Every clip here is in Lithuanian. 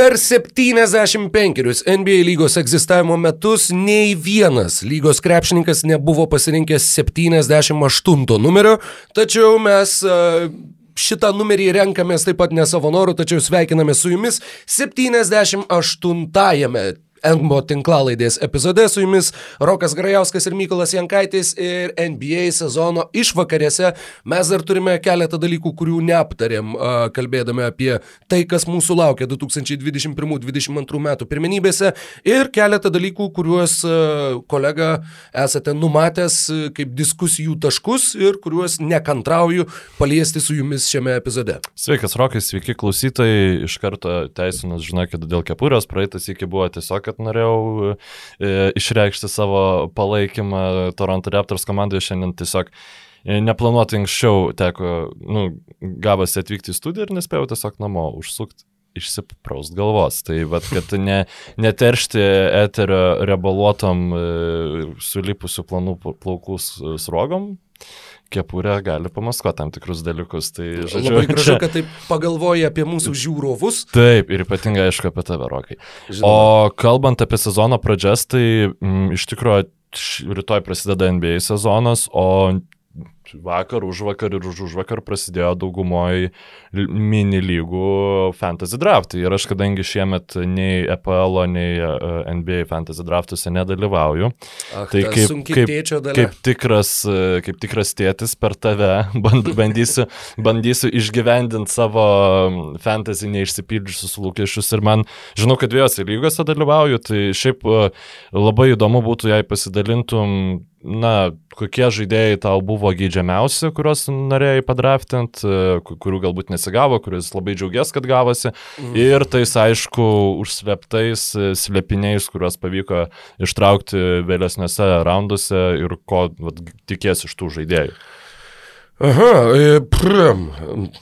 Per 75 NBA lygos egzistavimo metus nei vienas lygos krepšininkas nebuvo pasirinkęs 78 numerio, tačiau mes uh, šitą numerį renkamės taip pat ne savo norų, tačiau sveikiname su jumis 78-ąjame Engmo tinklalaidės epizode su jumis Rokas Grajauskas ir Mykolas Jankaitis ir NBA sezono išvakarėse. Mes dar turime keletą dalykų, kurių neaptarėm, kalbėdami apie tai, kas mūsų laukia 2021-2022 metų pirmenybėse ir keletą dalykų, kuriuos kolega esate numatęs kaip diskusijų taškus ir kuriuos nekantrauju paliesti su jumis šiame epizode. Sveikas, Rokai, sveiki klausytojai. Iš karto teisinas, žinokit, dėl kepurės praeitas iki buvo tiesiog kad norėjau e, išreikšti savo palaikymą Toronto Raptors komandoje šiandien tiesiog e, neplanuotai anksčiau teko, nu, gavosi atvykti į studiją ir nespėjau tiesiog namo užsukti išsipraust galvos. Tai vad, kad ne, neteršti eterio rebaluotom e, sulipusių planų plaukų srogom, kepurė gali pamaskuoti tam tikrus dalykus. Tai, žodžiu, Labai gražu, kad taip pagalvoji apie mūsų žiūrovus. Taip, ir ypatingai aišku apie tave, Rokai. Žinoma. O kalbant apie sezono pradžias, tai m, mm, iš tikrųjų rytoj prasideda NBA sezonas, o vakar, už vakar ir už už vakar prasidėjo daugumoje mini lygų fantasy draftai. Ir aš kadangi šiemet nei EPL, nei e, NBA fantasy draftuose nedalyvauju, Ach, tai kaip, kaip, kaip, tikras, e, kaip tikras tėtis per tave bandysiu, bandysiu išgyvendinti savo fantasy neišsipildžiusius lūkesčius. Ir man, žinau, kad dviejose lygose dalyvauju, tai šiaip e, labai įdomu būtų, jei pasidalintum na, kokie žaidėjai tau buvo geidžiamiausi, kuriuos norėjai padraftint, kurių galbūt nes nesigavo, kuris labai džiaugiasi, kad gavosi. Mm. Ir tais, aišku, užsleptais e, slėpiniais, kuriuos pavyko ištraukti vėlesniuose raunduose ir ko vat, tikės iš tų žaidėjų. Aha, e, prim,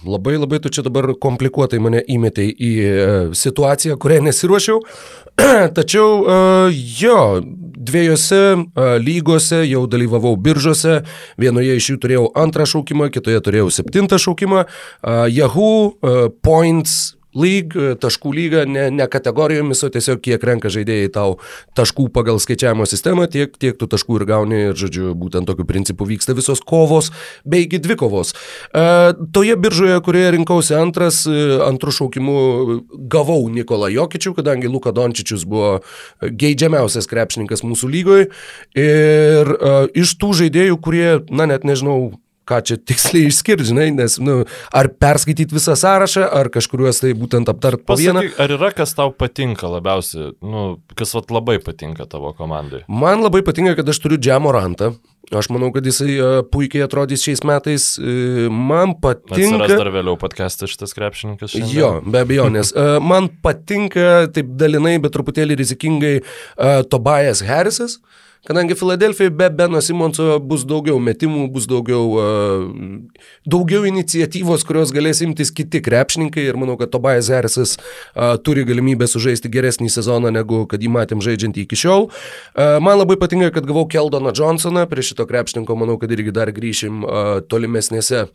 labai labai tu čia dabar komplikuotai mane įmetei į e, situaciją, kurią nesiruošiau. Tačiau jo, dviejose lygose jau dalyvavau biržose, vienoje iš jų turėjau antrą šaukimą, kitoje turėjau septintą šaukimą. Yahoo, Points, League, taškų lyga, ne, ne kategorijomis, o tiesiog kiek renka žaidėjai tau taškų pagal skaičiavimo sistemą, tiek, tiek tu taškų ir gauni ir, žodžiu, būtent tokiu principu vyksta visos kovos, beigi dvi kovos. E, toje biržoje, kurioje rinkausi antras, e, antrų šaukimų gavau Nikolą Jokičių, kadangi Luka Dončičius buvo geidžiamiausias krepšininkas mūsų lygoje. Ir e, iš tų žaidėjų, kurie, na net nežinau, ką čia tiksliai išskirti, žinai, nes, nu, ar perskaityti visą sąrašą, ar kažkuriuos tai būtent aptart po vieną. Ar yra kas tau patinka labiausiai, nu, kas vat labai patinka tavo komandai? Man labai patinka, kad aš turiu Džiamorantą. Aš manau, kad jisai uh, puikiai atrodys šiais metais. Uh, man patinka. Atsiras dar vėliau podcastas šitas krepšininkas. Šiandien. Jo, be abejonės. Uh, man patinka taip dalinai, bet truputėlį rizikingai uh, Tobias Harrisas. Uh, Kadangi Filadelfijai be Beno Simonso bus daugiau metimų, bus daugiau, uh, daugiau iniciatyvos, kurios galės imtis kiti krepšininkai ir manau, kad Tobias Harrisas uh, turi galimybę sužaisti geresnį sezoną, negu kad jį matėm žaidžiantį iki šiol. Uh, man labai patinka, kad gavau Keldoną Johnsoną, prie šito krepšininko manau, kad irgi dar grįšim tolimesnėse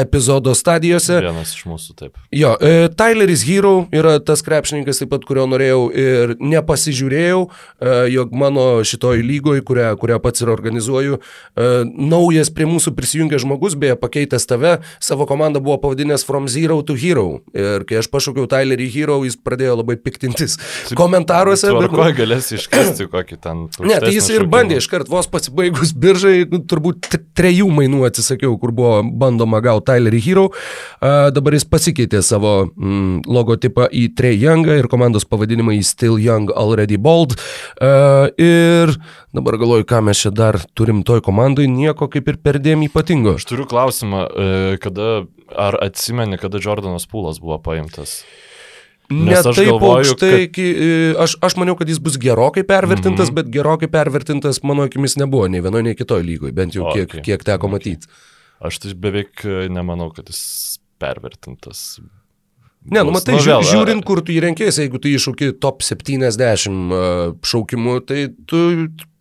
epizodo stadijose. Vienas iš mūsų, taip. Jo, Tyleris Hero yra tas krepšininkas, taip pat kurio norėjau ir nepasižiūrėjau, jog mano šitoj lygoje lygoje, kurią, kurią pats ir organizuoju. Uh, naujas prie mūsų prisijungęs žmogus, beje, pakeitęs tave, savo komandą buvo pavadinęs From Zero to Hero. Ir kai aš pašaukiau Tylerį Hero, jis pradėjo labai piktintis komentaruose. Bet ko galės iškasti kokį ten. Ne, tai jis ir bandė iškart vos pasibaigus biržai, nu, turbūt trejų mainų atsisakiau, kur buvo bandoma gauti Tylerį Hero. Uh, dabar jis pasikeitė savo mm, logotipą į Trey Youngą ir komandos pavadinimą į Still Young Already Bold. Uh, ir Dabar galvoju, ką mes čia dar turim toj komandai, nieko kaip ir perdėm ypatingo. Aš turiu klausimą, e, kada, ar atsimeni, kada Jordanas Pūlas buvo paimtas? Ne taip galvoju, aukštai, kad... E, aš, aš maniau, kad jis bus gerokai pervertintas, mm -hmm. bet gerokai pervertintas mano akimis nebuvo nei vienoje, nei kitoje lygoje, bent jau kiek, okay. kiek teko okay. matyti. Aš tai beveik e, nemanau, kad jis pervertintas. Ne, nu matai, nu, vėl, žiūrint, kur tu įrenkėsi, jeigu tu iššūki top 70 šaukimų, tai tu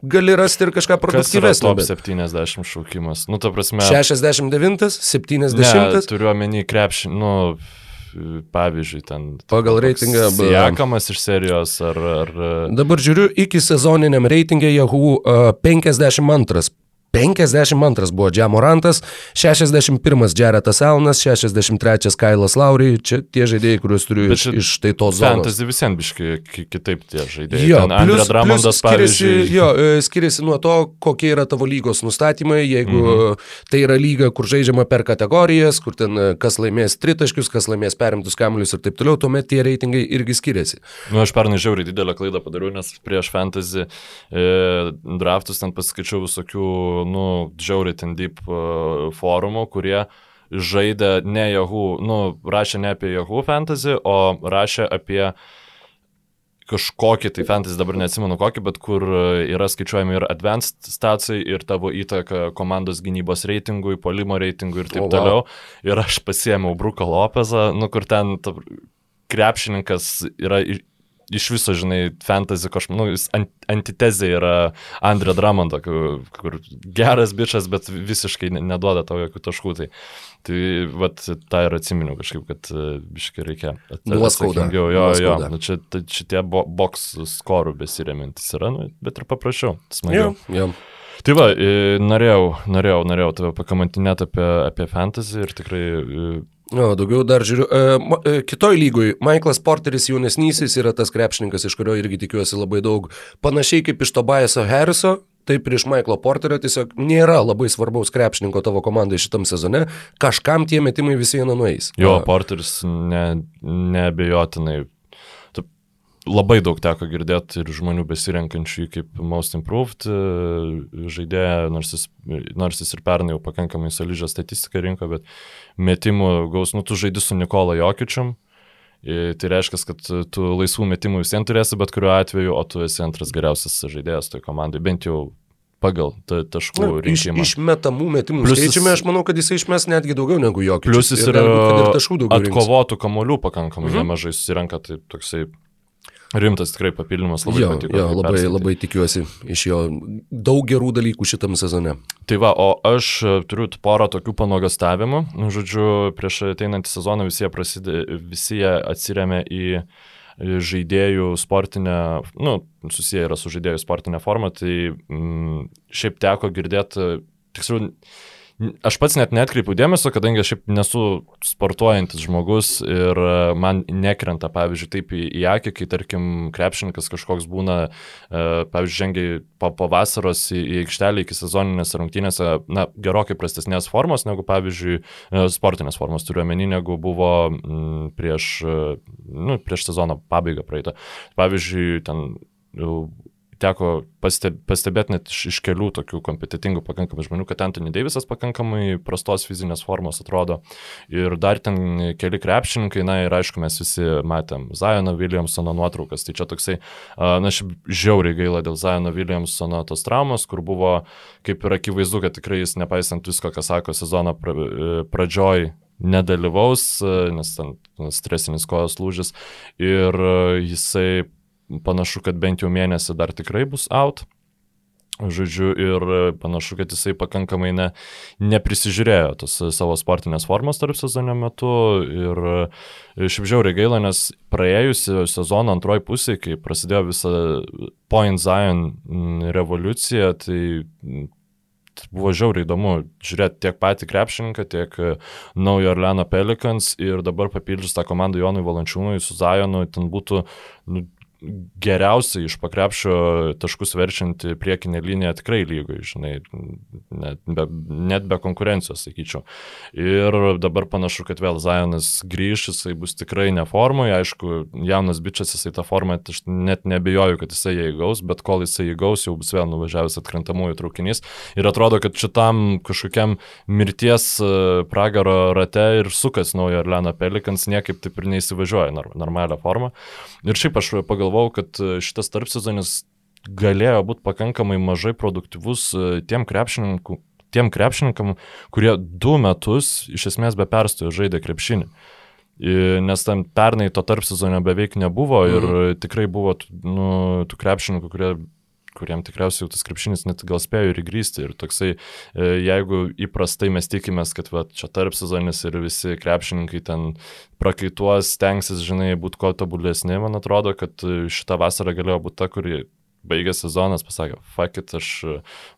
gali rasti ir kažką produktyvesnio. Top 70 šaukimas. Nu, ta prasme. 69, 70. Ne, turiu omeny krepšį, nu, pavyzdžiui, ten... Pagal reitingą. Siekamas iš serijos ar... ar... Dabar žiūriu, iki sezoniniam reitingė Yahoo uh, 52 52 buvo Džiamorantas, 61 Jaretas Elnas, 63 Kailas Lauriai, čia tie žaidėjai, kuriuos turiu iš, iš tai tos zonos. Fantasy visiems biški kitaip tie žaidėjai. Jo, Andrė Dramondas skiriasi, jo, e, skiriasi nuo to, kokie yra tavo lygos nustatymai, jeigu mhm. tai yra lyga, kur žaidžiama per kategorijas, kur ten e, kas laimės tritaškius, kas laimės perimtus kamuolius ir taip toliau, tuomet tie reitingai irgi skiriasi. Nu, aš pernai žiauriai didelę klaidą padariau, nes prieš Fantasy e, draftus ten paskaičiau visokių nu, žiauriai ten deep uh, forumų, kurie žaidė ne Yahoo, nu, rašė ne apie Yahoo fantasy, o rašė apie kažkokį tai fantasy, dabar neatsimenu kokį, bet kur yra skaičiuojami ir advanced stacijai, ir tavo įtaka komandos gynybos reitingui, polimo reitingui ir taip oh, wow. toliau. Ir aš pasiėmiau Bruko Lopezą, nu kur ten ta, krepšininkas yra iš viso, žinai, fantasy kažkaip, nu, jis ant, antitezė yra Andrė Dramondo, kur, kur geras bičias, bet visiškai neduoda tau jokių taškų. Tai, tai vat, tą ir atsiminiau kažkaip, kad e, biškai reikia. Nuoskauda. Jo, jo, jo. Nu, čia šitie bo, box skorų besiriamintis yra, nu, bet ir paprasčiau. Smagiau. Jo, jo. Tai va, norėjau, norėjau, norėjau tave pakamantinėti apie, apie fantasy ir tikrai O, daugiau dar žiūriu. E, e, kitoj lygoj Michaelas Porteris jaunesnysis yra tas krepšininkas, iš kurio irgi tikiuosi labai daug. Panašiai kaip iš Tobiaso Harriso, taip ir iš Michaelo Porterio tiesiog nėra labai svarbaus krepšininko tavo komandai šitam sezone. Kažkam tie metimai vis viena nueis. Jo, Porteris ne, neabejotinai labai daug teko girdėti ir žmonių besirenkančių kaip most improved e, žaidėją, nors jis, nors jis ir pernai jau pakankamai solidžią statistiką rinko, bet metimų gaus, nu tu žaidži su Nikola Jokičium. E, tai reiškia, kad tu laisvų metimų visiems turėsi, bet kuriuo atveju, o tu esi antras geriausias žaidėjas toje komandai, bent jau pagal ta, taškų Na, rinkimą. Iš, iš metamų metimų Plius skaičiumi aš manau, kad jisai išmes netgi daugiau negu jokių. Plius jis yra ir, ir atkovotų kamolių pakankamai mhm. nemažai susirenka, tai toksai Rimtas tikrai papildymas labai jo, patiko. Jo, labai, perskaityti. labai tikiuosi iš jo daug gerų dalykų šitam sezone. Tai va, o aš e, turiu porą tokių panogastavimų. Nu, žodžiu, prieš ateinantį sezoną visi jie, prasidė, visi jie atsiriamė į žaidėjų sportinę, nu, susiję yra su žaidėjų sportinė forma, tai mm, šiaip teko girdėti, tiksliau, Aš pats net netkreipiu dėmesio, kadangi aš šiaip nesu sportuojantis žmogus ir e, man nekrenta, pavyzdžiui, taip į, į akį, kai, tarkim, krepšininkas kažkoks būna, e, pavyzdžiui, žengiai po, po vasaros į, į aikštelę iki sezoninės rungtynėse, na, gerokai prastesnės formos negu, pavyzdžiui, e, sportinės formos turiu omeny, negu buvo m, prieš, nu, prieš sezono pabaigą praeitą. Pavyzdžiui, ten teko pastebėti net iš, iš kelių tokių kompetitingų pakankamai žmonių, kad Anthony Davisas pakankamai prastos fizinės formos atrodo. Ir dar ten keli krepšininkai, na ir aišku, mes visi matėm Zajono Williamsono nuotraukas. Tai čia toksai, na šiaip žiauriai gaila dėl Zajono Williamsono tos traumos, kur buvo kaip ir akivaizdu, kad tikrai jis nepaisant visko, ką sako sezono pra, pradžioj, nedalyvaus, nes ten stresinis kojos lūžis ir jisai panašu, kad bent jau mėnesį dar tikrai bus out. Žodžiu, ir panašu, kad jisai pakankamai ne, neprisižiūrėjo tos savo sportinės formos tarp sezono metu. Ir šiaip žiauriai gaila, nes praėjusi sezono antroji pusė, kai prasidėjo visa Point Zion revoliucija, tai buvo žiauriai įdomu žiūrėti tiek patį krepšininką, tiek naujo Orleano Pelicans ir dabar papildžius tą komandą Jonui Valančiūnui su Zajonu, ten būtų nu, geriausiai iš pakrepšio taškus verčianti priekinė linija tikrai lygoj, žinai, net be, net be konkurencijos, sakyčiau. Ir dabar panašu, kad vėl Zajonas grįž, jisai bus tikrai neformoje, aišku, jaunas bičias jisai tą formą, aš net nebejoju, kad jisai ją įgaus, bet kol jisai įgaus, jau bus vėl nuvažiavęs atkrentamųjų traukinys. Ir atrodo, kad šitam kažkokiam mirties e, pragaro rate ir sukas naujo Arleno Pelikans niekaip taip ir neįsivažiuoja normalią formą. Ir šiaip aš pagal galvojau, kad e, šitas tarpsezonis galėjo būti pakankamai mažai produktyvus e, tiem krepšininkam, tiem krepšininkam, kurie du metus iš esmės be perstojo žaidė krepšinį. Nes tam pernai to tarp sezono beveik nebuvo ir mhm. tikrai buvo nu, tų krepšininkų, kurie kuriem tikriausiai jau tas krepšinis net gal spėjo ir įgrysti. Ir toksai, e, jeigu įprastai mes tikimės, kad va, čia tarp sezonis ir visi krepšininkai ten prakaituos, stengsis, žinai, būti kuo tobulesni, man atrodo, kad šitą vasarą galėjo būti ta, kuri baigė sezonas, pasakė, fakit, aš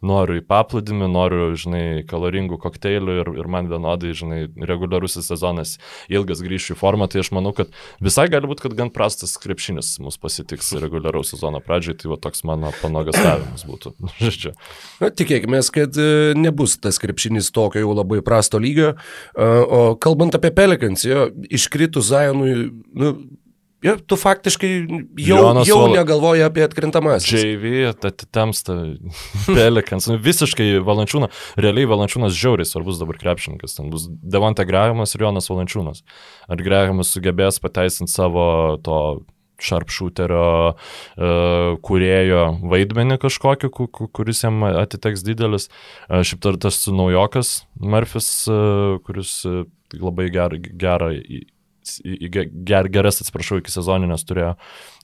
noriu į paplūdimį, noriu, žinai, kaloringų kokteilių ir, ir man vienodai, žinai, reguliarusis sezonas ilgas grįšiu į formą, tai aš manau, kad visai gali būti, kad gan prastas krepšinis mus pasitiks reguliaraus sezono pradžiai, tai va toks mano panogastavimas būtų. Žodžiu. Na, tikėkime, kad e, nebus tas krepšinis tokio jau labai prasto lygio, o kalbant apie Pelikans, jo iškritus Zajonui, nu, Ir tu faktiškai jau, Jonas jau Val... negalvoji apie atkrintamasis. JV, Temsta, Pelikans, nu, visiškai Valančiūnas, realiai Valančiūnas žiauriai svarbus dabar krepšininkas, ten bus Devante Grehamas ir Jonas Valančiūnas. Ar Grehamas sugebės pateisinti savo to sharpshooterio uh, kurėjo vaidmenį kažkokį, kuris jam atiteks didelis. Uh, šiaip dar tas naujokas Murphys, uh, kuris labai gerą, gerą ger, geras, atsiprašau, iki sezoninės turėjo.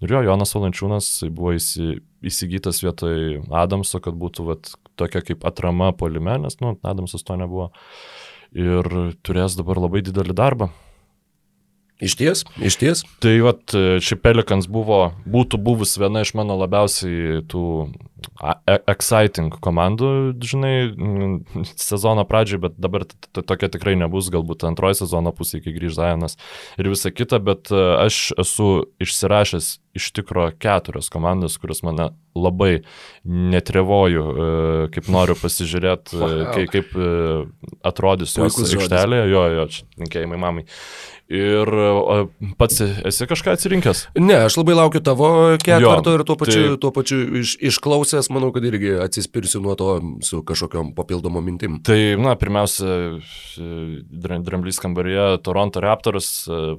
Ir jo, Jonas Valančiūnas buvo įsi, įsigytas vietoj Adamso, kad būtų vat, tokia kaip atrama polime, nes, nu, Adamsas to nebuvo. Ir turės dabar labai didelį darbą. Iš ties, iš ties. Tai vat, ši Pelikans buvo, būtų buvus viena iš mano labiausiai tų e, exciting komandų, žinai, sezono pradžiai, bet dabar tokia tikrai nebus, galbūt antroji sezono pusė, kai grįž Zajonas ir visa kita, bet e, aš esu išsirašęs iš tikro keturios komandos, kurios mane labai netrevoju, e, kaip noriu pasižiūrėti, kaip, kaip atrodys jos aikštelėje, jo, jo, čia linkėjimai mamai. Ir pats esi kažką atsirinkęs? Ne, aš labai laukiu tavo ketvirto ir tuo pačiu, tai, tuo pačiu iš, išklausęs, manau, kad irgi atsispirsiu nuo to su kažkokiam papildomom mintim. Tai, na, pirmiausia, Dramblys kambaryje Toronto Raptors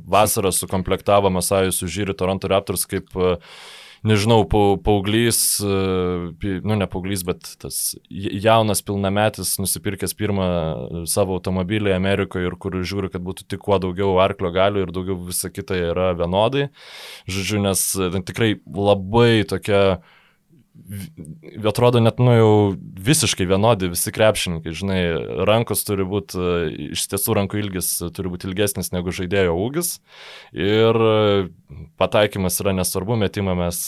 vasarą sukomplektavo Masajus užžyri Toronto Raptors kaip uh, nežinau, paauglys, e, nu ne paauglys, bet tas jaunas pilnametis nusipirkęs pirmą savo automobilį Amerikoje ir kur žiūri, kad būtų tik kuo daugiau arklio galių ir daugiau visa kita yra vienodai. Žodžiu, nes e, tikrai labai tokia atrodo net, nu jau visiškai vienodi visi krepšininkai, žinai, rankos turi būti, iš tiesų rankų ilgis turi būti ilgesnis negu žaidėjo ūgis ir pataikymas yra nesvarbu, metimą mes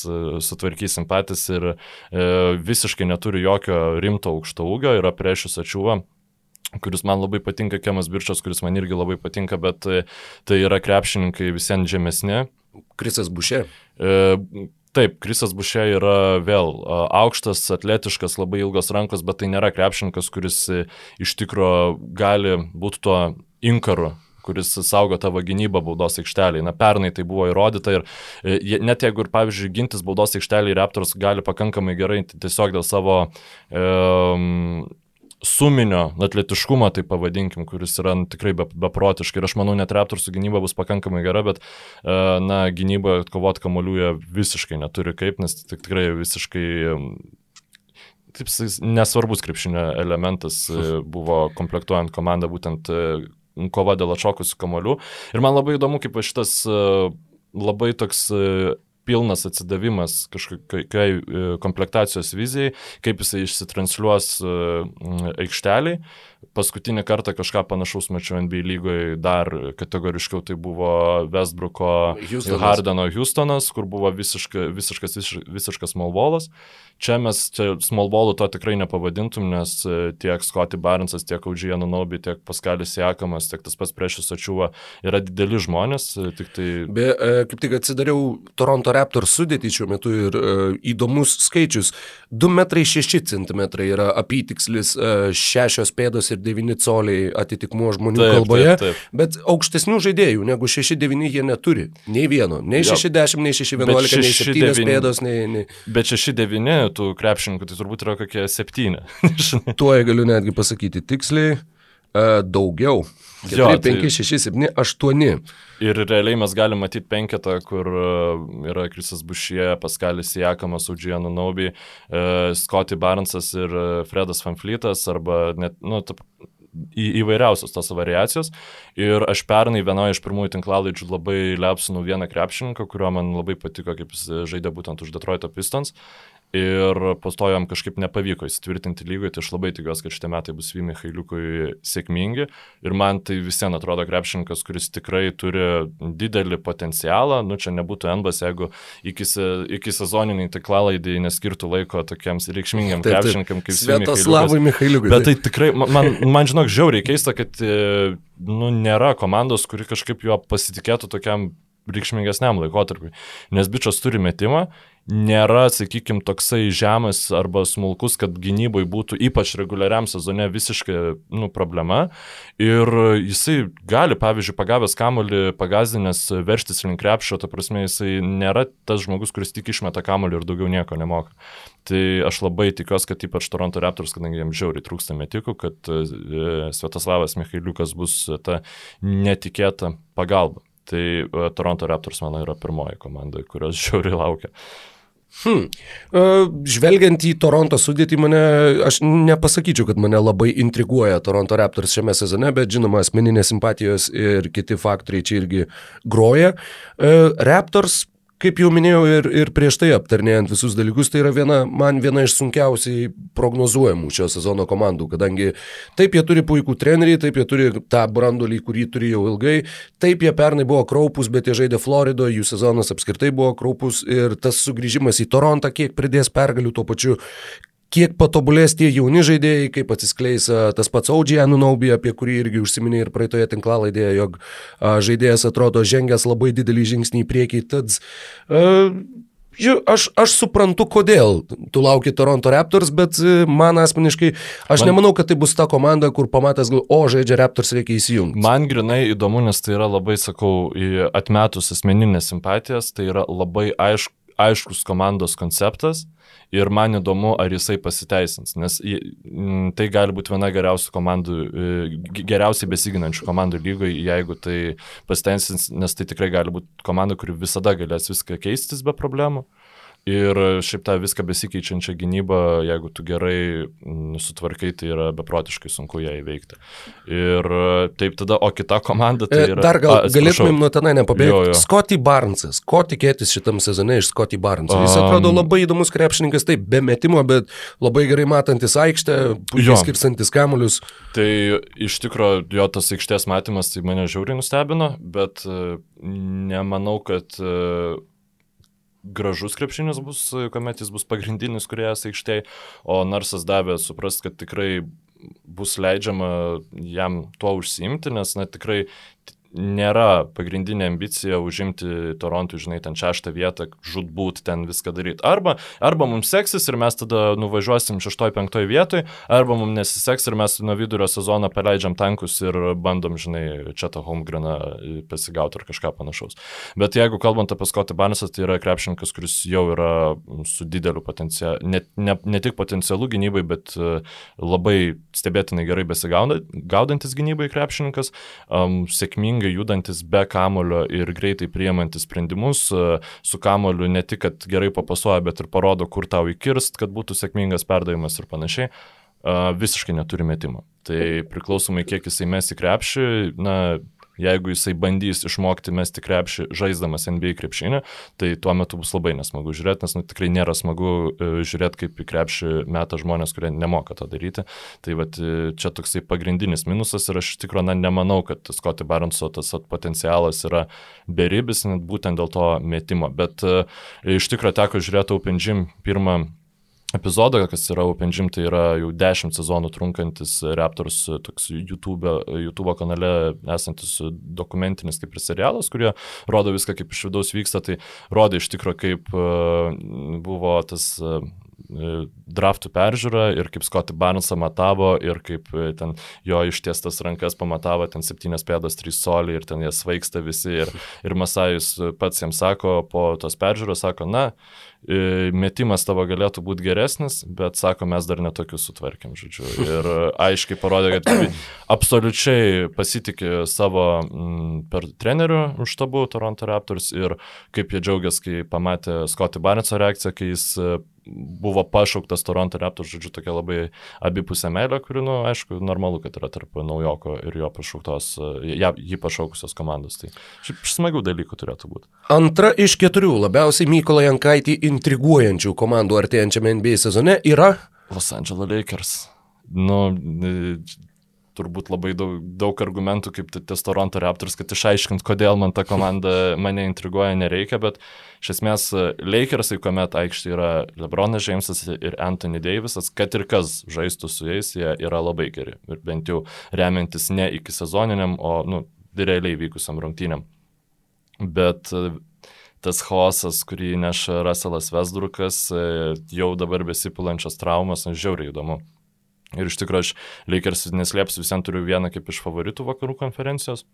sutvarkysim patys ir e, visiškai neturi jokio rimto aukšto ūgio, yra priešius ačiūva kuris man labai patinka, Kemas Birčas, kuris man irgi labai patinka, bet tai yra krepšininkai visiems žemesni. Krisas Bušė. E, Taip, Krisas Bušė yra vėl aukštas, atletiškas, labai ilgos rankos, bet tai nėra krepšininkas, kuris e, iš tikro gali būti tuo inkaru kuris saugo tavo gynybą baudos aikšteliai. Na, pernai tai buvo įrodyta ir e, net jeigu ir, pavyzdžiui, gintis baudos aikšteliai Raptors gali pakankamai gerai tiesiog dėl savo um, suminio atletiškumo, tai pavadinkim, kuris yra nu, tikrai beprotiškai. Ir aš manau, net Raptorsų gynyba bus pakankamai gera, bet, e, na, gynyba kovot kamolių jie visiškai neturi kaip, nes tik, tikrai visiškai taip, nesvarbus krepšinio elementas e, buvo komplektuojant komandą būtent e, kova dėl atšokusių kamolių. Ir man labai įdomu, kaip šitas labai toks pilnas atsidavimas kažkokiai e, komplektacijos vizijai, kaip jisai išsitransliuos e, aikšteliai. Paskutinį kartą kažką panašaus mačiau NBA lygoje dar kategoriškiau, tai buvo Westbrooko Houstonas. Hardeno Houstonas, kur buvo visiška, visiškas, visiškas malvolas. Čia mes čia small ballų to tikrai nepavadintum, nes e, tiek Scotty Barnesas, tiek Audžija Nunobi, tiek Paskalis Jekamas, tiek tas pats priešas Ačiuva yra dideli žmonės. E, tai... Be, e, kaip tik atsidariau Toronto Raptors sudėtį šiuo metu ir įdomus skaičius. 2,6 m yra apytikslis, 6 pėdos ir 9 coliai atitikmuo žmonių taip, kalboje, taip, taip. bet aukštesnių žaidėjų negu 6,9 jie neturi. Nei vieno. Nei 6,10, nei 6,11, nei 7 pėdos, nei... nei... Bet 6,9 tų krepšininkų, tai turbūt yra kokie septyni. Tuo galiu netgi pasakyti tiksliai, uh, daugiau. 4, jo, 5, tai... 6, 7, 8. Ir realiai mes galime matyti penketą, kur uh, yra Krisas Bušie, Paskalis Jakamas, Udžianu Naubi, uh, Scotty Barnesas ir Fredas Fanflytas, arba net, nu, ta, į, įvairiausios tos variacijos. Ir aš pernai vienoje iš pirmųjų tinklalaidžių labai liapsinau vieną krepšininką, kurio man labai patiko, kaip jis žaidė būtent už Detroito Pistons. Ir po to jam kažkaip nepavyko įsitvirtinti lygoje, tai aš labai tikiuosi, kad šitie metai bus Vimi Hailiukui sėkmingi. Ir man tai visiems atrodo krepšininkas, kuris tikrai turi didelį potencialą, nu čia nebūtų Enbas, jeigu iki, iki sezoniniai tiklalaidai neskirtų laiko tokiems reikšmingiam krepšininkam kaip Svietoslavui Mihailiukui. Bet tai tikrai, man, man žinok, žiauriai keista, kad e, nu, nėra komandos, kuri kažkaip juo pasitikėtų tokiam reikšmingesniam laikotarpiui. Nes bičias turi metimą, nėra, sakykime, toksai žemas arba smulkus, kad gynybai būtų ypač reguliariam sezone visiškai nu, problema. Ir jisai gali, pavyzdžiui, pagavęs kamolį, pagazdinęs verštis link krepšio, ta prasme, jisai nėra tas žmogus, kuris tik išmeta kamolį ir daugiau nieko nemoka. Tai aš labai tikiuosi, kad ypač Toronto Raptors, kadangi jiems žiauriai trūksta metikų, kad e, Svetoslavas Michailiukas bus ta netikėta pagalba. Tai Toronto Raptors, manau, yra pirmoji komanda, kurios žiauriai laukia. Hmm. Žvelgiant į Toronto sudėtį, mane, aš nepasakyčiau, kad mane labai intriguoja Toronto Raptors šiame sezone, bet žinoma, asmeninės simpatijos ir kiti faktoriai čia irgi groja. Raptors kaip jau minėjau ir, ir prieš tai aptarnėjant visus dalykus, tai yra viena, man viena iš sunkiausiai prognozuojamų šio sezono komandų, kadangi taip jie turi puikų trenerį, taip jie turi tą brandolį, kurį turi jau ilgai, taip jie pernai buvo kraupus, bet jie žaidė Floridoje, jų sezonas apskritai buvo kraupus ir tas sugrįžimas į Torontą kiek pridės pergalių tuo pačiu, kiek patobulės tie jauni žaidėjai, kaip atsiskleis tas pats Audžiai Anunaubi, apie kurį irgi užsiminė ir praeitoje tinklalaidėje, jog žaidėjas atrodo žengęs labai didelį žingsnį į priekį. Tad, Aš, aš suprantu, kodėl tu lauki Toronto Raptors, bet man asmeniškai, aš man, nemanau, kad tai bus ta komanda, kur pamatęs, gal, o, žaidžia Raptors, reikia įsijungti. Man grinai įdomu, nes tai yra labai, sakau, atmetus asmeninės simpatijas, tai yra labai aišk, aiškus komandos konceptas ir man įdomu, ar jisai pasiteisins, nes tai gali būti viena geriausių komandų, e, geriausiai besiginančių komandų lygoje, jeigu tai pasiteisins, nes tai tikrai gali būti komanda, kuri visada galės viską keistis be problemų. Ir šiaip tą viską besikeičiančią gynybą, jeigu tu gerai sutvarkai, tai yra beprotiškai sunku ją įveikti. Ir taip tada, o kita komanda tai e, yra... Dar gal a, galėtumėm nuo tenai nepabėgti. Scotty Barnesas. Ko tikėtis šitam sezone iš Scotty Barneso? Jis atrodo labai įdomus krepšininkas, taip, be metimo, bet labai gerai matantis aikštę, puikiai skirstantis kamuolius. Tai iš tikrųjų jo tas aikštės matymas tai mane žiauriai nustebino, bet e, nemanau, kad e, gražus krepšinis bus, kuomet jis bus pagrindinis kuriejas aikštėje, o Narsas davė suprast, kad tikrai bus leidžiama jam tuo užsiimti, nes na, tikrai nėra pagrindinė ambicija užimti Torontui, žinai, ten šeštą vietą, žudbūt ten viską daryti. Arba, arba mums seksis ir mes tada nuvažiuosim šeštoj, penktoj vietoj, arba mums nesiseks ir mes nuo vidurio sezono paleidžiam tankus ir bandom, žinai, čia tą Holmgreną pasigauti ar kažką panašaus. Bet jeigu kalbant apie Scottį Barnesą, tai yra krepšininkas, kuris jau yra su dideliu potencialu, ne, ne, ne tik potencialu gynybai, bet labai stebėtinai gerai besigaudantis gynybai krepšininkas, um, sėkmingai sėkmingai judantis be kamulio ir greitai priemantis sprendimus, e, su kamuliu ne tik, kad gerai papasuoja, bet ir parodo, kur tau įkirst, kad būtų sėkmingas perdavimas ir panašiai, e, visiškai neturi metimo. Tai priklausomai, kiek jisai mes į krepšį, na, jeigu jisai bandys išmokti mesti krepšį žaisdamas NBA krepšinį, tai tuo metu bus labai nesmagu žiūrėti, nes nu, tikrai nėra smagu e, žiūrėti, kaip į krepšį meta žmonės, kurie nemoka to daryti. Tai vat, e, čia toksai pagrindinis minusas ir aš iš tikrųjų na, nemanau, kad Scotty Baronso tas potencialas yra beribis, net būtent dėl to metimo. Bet e, iš tikrųjų teko žiūrėti Open Gym pirmą epizodą, kas yra Open Gym, tai yra jau 10 sezonų trunkantis Raptors toks YouTube, YouTube kanale esantis dokumentinis kaip ir serialas, kurie rodo viską, kaip iš vidaus vyksta, tai rodė iš tikrųjų, kaip buvo tas draftų peržiūra ir kaip Scotty Barnesą matavo ir kaip ten jo ištiestas rankas pamatavo ten 7 pėdos 3 soliai ir ten jie svaigsta visi ir, ir Masajus pats jiems sako po tos peržiūros, sako, na, metimas tavo galėtų būti geresnis, bet sako, mes dar netokius sutvarkėm, žodžiu. Ir aiškiai parodė, kad absoliučiai pasitikė savo m, per trenerių štabu Toronto Raptors ir kaip jie džiaugiasi, kai pamatė Scotty Barneso reakciją, kai jis buvo pašauktas Toronto Raptors, žodžiu, tokia labai abipusė meilė, kuri, na, nu, aišku, normalu, kad yra tarp naujoko ir jo pašauktos, ja, jį pašaukusios komandos. Tai šiaip smagių dalykų turėtų būti. Antra iš keturių labiausiai Mykolą Jankaitį intriguojančių komandų artėjančiame NBA sezone yra Los Angeles Lakers. Nu, turbūt labai daug, daug argumentų, kaip ties Toronto Raptors, kad išaiškint, kodėl man ta komanda mane intriguoja, nereikia, bet iš esmės Lakersai, kuomet aikštė yra Lebronas Jamesas ir Anthony Davisas, kad ir kas žaistų su jais, jie yra labai geri. Ir bent jau remiantis ne iki sezoniniam, o, nu, realiai vykusiam rungtynėm. Bet tas chaosas, kurį neša Russellas Vesdrukas, jau dabar besipilančios traumas, na, žiauriai įdomu. Ir iš tikrųjų aš Lakers neslėpsiu, visiems turiu vieną kaip iš favoritų vakarų konferencijos.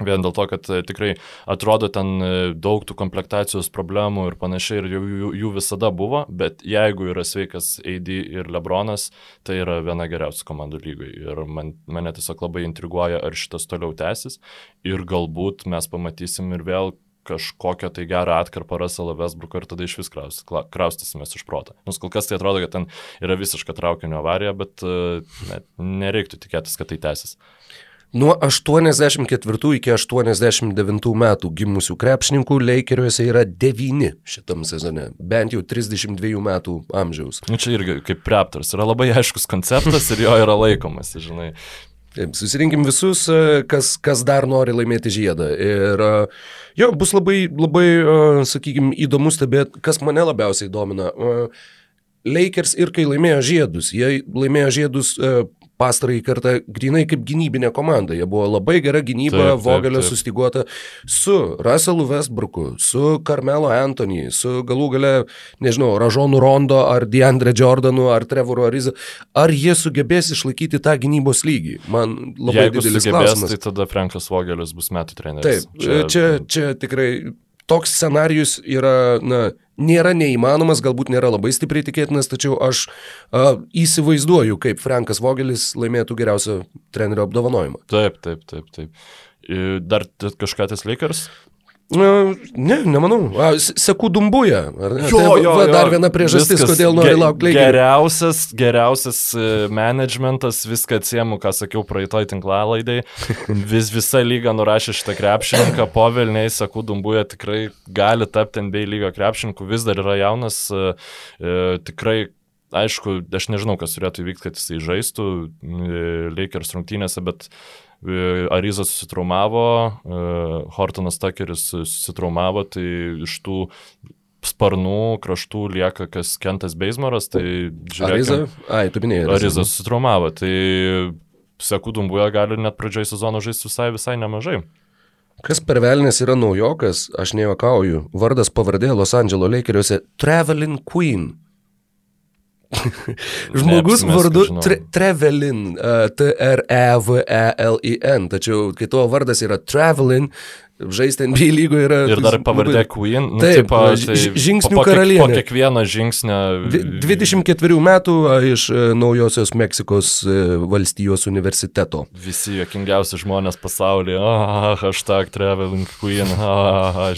Vien dėl to, kad e, tikrai atrodo ten e, daug tų komplektacijos problemų ir panašiai, ir jų, jų, jų visada buvo, bet jeigu yra sveikas AD ir Lebronas, tai yra viena geriausių komandų lygai. Ir man, mane tiesiog labai intriguoja, ar šitas toliau tęsis. Ir galbūt mes pamatysim ir vėl kažkokią tai gerą atkarpą Russellą Westbrook ir tada iš vis kraustysimės iš proto. Nors kol kas tai atrodo, kad ten yra visiška traukinio avarija, bet e, ne, nereiktų tikėtis, kad tai tęsis. Nuo 84 iki 89 metų gimusių krepšininkų Leikeriuose yra 9 šitam sezone, bent jau 32 metų amžiaus. Nu, čia irgi kaip Raptors, yra labai aiškus konceptas ir jo yra laikomas, žinai. Susirinkim visus, e, kas, kas dar nori laimėti žiedą. Ir e, jo, bus labai, labai e, sakykime, įdomu stebėti, kas mane labiausiai domina. Lakers ir kai laimėjo žiedus, jie laimėjo žiedus pastarąjį kartą grinai kaip gynybinė komanda. Jie buvo labai gera gynyba, Vogelio sustiguota su Russellu Westbrooku, su Carmelo Anthony, su galų gale, nežinau, Ražonu Rondo ar Deandre Jordanu ar Trevoru Ariza. Ar jie sugebės išlaikyti tą gynybos lygį? Man labai Jeigu didelis sugebės, klausimas. Tai tada Frankas Vogelis bus metų treneris. Taip, čia, čia, čia tikrai toks scenarius yra, na, nėra neįmanomas, galbūt nėra labai stipriai tikėtinas, tačiau aš a, įsivaizduoju, kaip Frankas Vogelis laimėtų geriausio trenerio apdovanojimą. Taip, taip, taip, taip. Dar kažką tas Lakers? Ne, nemanau. A, seku dumbuja. Jo, tai, jo, va, dar jo. viena priežastis, Viskas, kodėl nori laukti laiką. Geriausias, geriausias e, managementas, viską atsiemu, ką sakiau praeitoj tinklalaidai. Vis, visa lyga nurašė šitą krepšininką, povelniai, seku dumbuja tikrai gali tapti NBA lygio krepšininku, vis dar yra jaunas, e, e, tikrai aišku, aš nežinau, kas turėtų įvykti, kad jisai žaistų e, Lakers rungtynėse, bet E, Ariza susitraumavo, e, Hortonas Takeris susitraumavo, tai iš tų sparnų kraštų lieka kas Kentas Beismaras, tai žiūrėk. Ariza, ai, tu minėjai. Ariza susitraumavo, tai Sekudumbuja gali net pradžioje sezono žaisti visai, visai nemažai. Kas per velnės yra naujokas, aš nejuokauju. Vardas pavardė Los Angeles Lakeriuose - Traveling Queen. Žmogus vardu tre, Trevelin, uh, T-R-E-V-E-L-I-N, tačiau kai tavo vardas yra Travelin, žaisti NBA lygoje yra. Ir dar pavardė labai... Queen. Nu, taip, tipo, tai žingsnių po, karalienė. Po kiekvieno žingsnio. 24 metų iš e, Naujosios Meksikos e, valstijos universiteto. Visi jokingiausi žmonės pasaulyje. Ah, hashtag traveling Queen. Ah,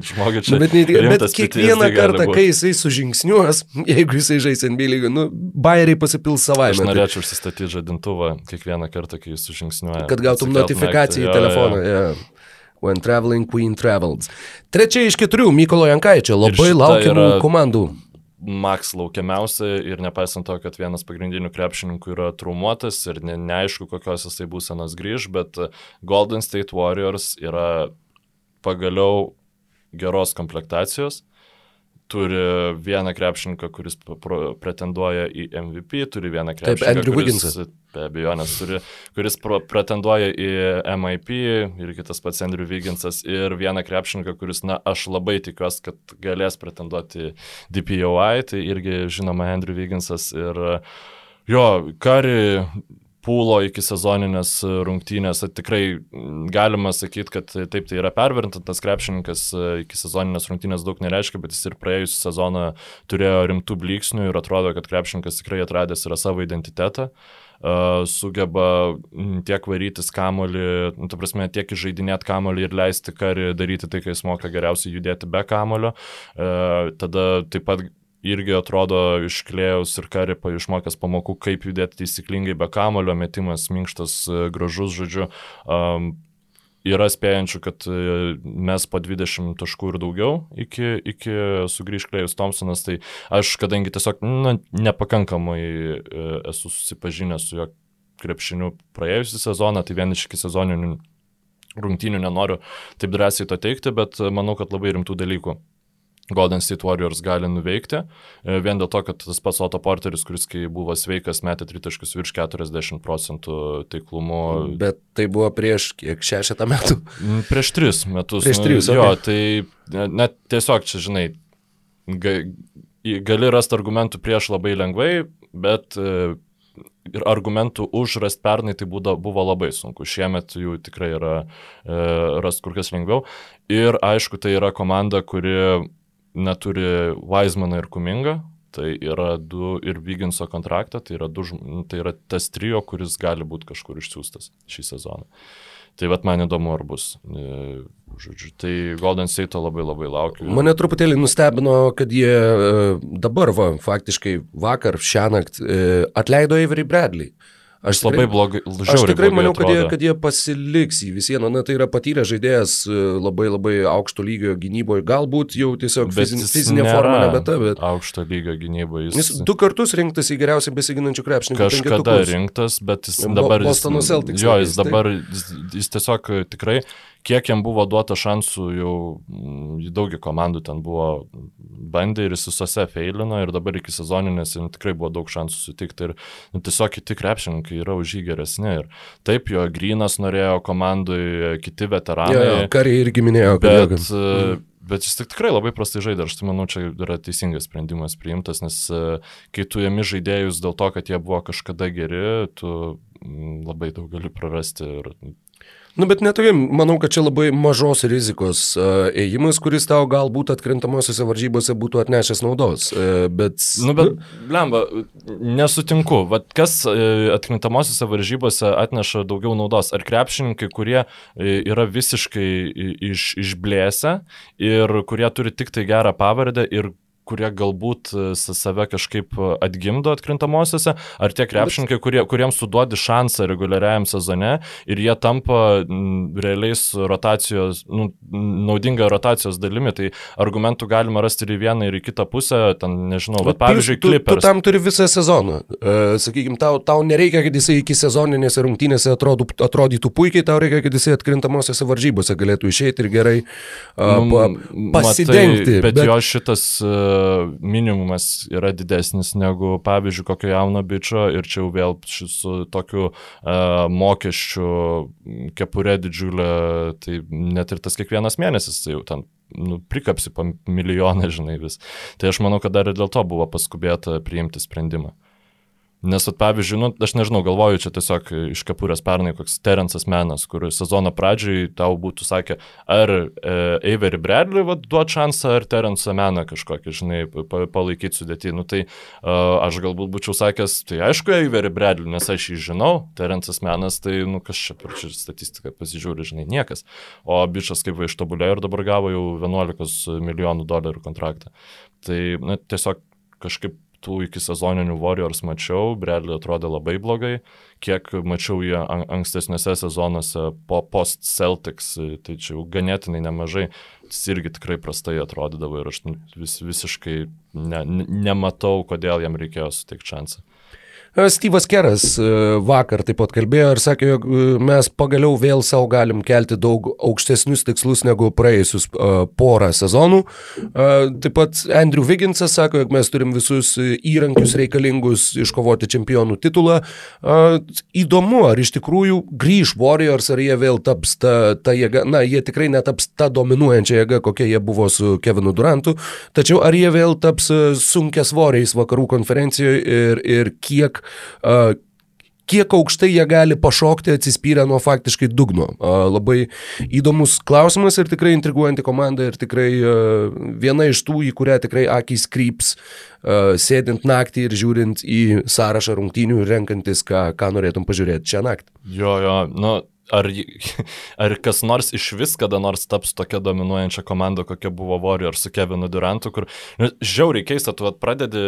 žmogus čia. Nu, bet, ne, bet kiekvieną kartą, kai jisai sužingsniuos, jeigu jisai žais NBA lygoje, nu, bairiai pasipils savaime. Aš norėčiau užsistatyti žadintuvą kiekvieną kartą, kai jis sužingsniuoja. Kad gautum notifikaciją į telefoną. Ja. Ja. When Traveling Queen Travels. Trečia iš keturių Mykolo Jankaičio labai laukiamų komandų. Max laukiamiausia ir nepaisant to, kad vienas pagrindinių krepšininkų yra traumuotas ir ne, neaišku, kokios jisai būsenos grįž, bet Golden State Warriors yra pagaliau geros komplektacijos turi vieną krepšininką, kuris pretenduoja į MVP, turi vieną krepšininką. Taip, Andrew Wigginsas. Be abejonės, turi, kuris pretenduoja į MIP ir kitas pats Andrew Wigginsas ir vieną krepšininką, kuris, na, aš labai tikiuosi, kad galės pretenduoti DPOI, tai irgi žinoma Andrew Wigginsas ir jo, Kari pūlo iki sezoninės rungtynės. Tikrai galima sakyti, kad taip tai yra pervertintas krepšininkas, iki sezoninės rungtynės daug nereiškia, bet jis ir praėjusią sezoną turėjo rimtų blyksnių ir atrodo, kad krepšininkas tikrai atradęs yra savo identitetą. Uh, sugeba tiek varytis kamolį, nu, ta prasme, tiek žaidinėti kamolį ir leisti karį daryti tai, kai jis moka geriausiai judėti be kamolio. Tada taip pat irgi atrodo iš Klėjaus ir Karipa išmokęs pamokų, kaip judėti taisyklingai be kamulio, metimas minkštas, e, gražus, žodžiu. Um, yra spėjančių, kad e, mes po 20 taškų ir daugiau iki, iki sugrįž Klejus Thompsonas, tai aš, kadangi tiesiog na, nepakankamai esu susipažinęs su jo krepšiniu praėjusią sezoną, tai vien iš iki sezoninių rungtynių nenoriu taip drąsiai to teikti, bet manau, kad labai rimtų dalykų Golden State Warriors gali nuveikti. E, vien dėl to, kad tas pats Otto Porteris, kuris kai buvo sveikas, metė tritaškus virš 40 procentų taiklumu. Bet tai buvo prieš kiek šešetą metų? Prieš tris metus. Prieš tris metus. Nu, jo, tai net tiesiog čia, žinai, ga, gali rasti argumentų prieš labai lengvai, bet e, ir argumentų už rast pernai tai būdo, buvo labai sunku. Šiemet jų tikrai yra e, rast kur kas lengviau. Ir aišku, tai yra komanda, kuri neturi Weizmaną ir Kumingą, tai yra du ir Vyginso kontraktą, tai yra, du, tai yra tas trio, kuris gali būti kažkur išsiųstas šį sezoną. Tai vad man įdomu, ar bus. E, žodžiu, tai Golden State labai labai laukiu. Mane truputėlį nustebino, kad jie e, dabar, va, faktiškai vakar, šią naktį e, atleido Avery Bradley. Aš tikrai, labai blogai, aš tikrai maniau, kad jie, kad jie pasiliks į vis vieną, na tai yra patyręs žaidėjas e, labai labai aukšto lygio gynyboje, galbūt jau tiesiog fizin, fizinė forma nebeta, bet... Aukšto lygio gynyboje jis... Jis du kartus rinktas į geriausiai besiginančių krepšininkų. Kažkada rinktas, bet jis dabar... Bostono Celtics. Jo, jis dabar, jis, jis tiesiog tikrai kiek jam buvo duota šansų, jau mm, daugi komandų ten buvo bandę ir jis visose feilino ir dabar iki sezoninės jam tikrai buvo daug šansų sutikti ir nu, tiesiog kiti krepšininkai yra už jį geresni. Ir taip, jo Grinas norėjo komandai, kiti veteranai. Ja, kariai irgi minėjo, kad... Bet, mm. Bet jis tik tikrai labai prastai žaidė, aš tai manau, čia yra teisingas sprendimas priimtas, nes e, kai tu jami žaidėjus dėl to, kad jie buvo kažkada geri, tu labai daug gali prarasti ir Nu, bet netokia, manau, kad čia labai mažos rizikos uh, ėjimas, kuris tau galbūt atkrintamosiose varžybose būtų atnešęs naudos. Uh, bet... Nu, bet, lemba, nesutinku. Vat kas uh, atkrintamosiose varžybose atneša daugiau naudos? Ar krepšininkai, kurie yra visiškai iš, išblėsę ir kurie turi tik tai gerą pavardę ir kurie galbūt e, save kažkaip e, atgimdo atkrintamosiose, ar tie krepšininkai, kurie, kuriems suduodi šansą reguliariajam sezone ir jie tampa realiais rotacijos, nu, naudinga rotacijos dalimi, tai argumentų galima rasti ir į vieną, ir į kitą pusę, ten nežinau, bet pavyzdžiui, tu, tu, tu tam turi visą sezoną. Uh, Sakykime, tau, tau nereikia, kad jisai iki sezoninėse rungtynėse atrodo, atrodytų puikiai, tau reikia, kad jisai atkrintamosiose varžybose galėtų išeiti ir gerai uh, pa, pasidengti. Matai, bet, bet jo šitas uh, minimumas yra didesnis negu, pavyzdžiui, kokio jauno bičio ir čia jau vėl su tokiu uh, mokesčiu kepurė didžiulė, tai net ir tas kiekvienas mėnesis tai jau ten nu, prikapsi po milijoną, žinai, vis. Tai aš manau, kad dar ir dėl to buvo paskubėta priimti sprendimą. Nes, at, pavyzdžiui, nu, aš nežinau, galvoju čia tiesiog iš kapurės pernai koks Terensas Menas, kur sezono pradžiai tau būtų sakę, ar e, Avery Bradley duot šansą, ar Terensą Meną kažkokį, žinai, palaikyti sudėti. Nu, tai e, aš galbūt būčiau sakęs, tai aišku, Avery Bradley, nes aš jį žinau, Terensas Menas, tai, nu, kas čia per čia statistiką pasižiūri, žinai, niekas. O bičias kaip va ištobulėjo ir dabar gavo jau 11 milijonų dolerių kontraktą. Tai, na, tiesiog kažkaip tų iki sezoninių Warriors mačiau, Bradley atrodė labai blogai, kiek mačiau jie ankstesniuose sezonuose po post Celtics, tai čia jau ganėtinai nemažai, jis irgi tikrai prastai atrodydavo ir aš vis, visiškai ne, nematau, kodėl jam reikėjo suteikti šansą. E, Steve'as Keras e, vakar taip pat kalbėjo ir sakė, jog e, mes pagaliau vėl savo galim kelti daug aukštesnius tikslus negu praėjusius porą sezonų. Taip pat Andrew Vigginsas sako, jog mes turim visus įrankius reikalingus iškovoti čempionų titulą. Įdomu, ar iš tikrųjų grįž Warriors, ar jie vėl taps ta, ta jėga, na, jie tikrai netaps ta dominuojančia jėga, kokia jie buvo su Kevinu Durantu, tačiau ar jie vėl taps sunkia svoriais vakarų konferencijoje ir, ir kiek uh, kiek aukštai jie gali pašokti atsispyrę nuo faktiškai dugno. Labai įdomus klausimas ir tikrai intriguojanti komanda ir tikrai viena iš tų, į kurią tikrai akis kryps, sėdint naktį ir žiūrint į sąrašą rungtynių ir renkantis, ką, ką norėtum pažiūrėti šią naktį. Jo, jo, nu, ar, ar kas nors iš vis kada nors taps tokia dominuojančia komanda, kokia buvo Warrior su Kevinu Durantu, kur nu, žiauriai keista, tu pradedi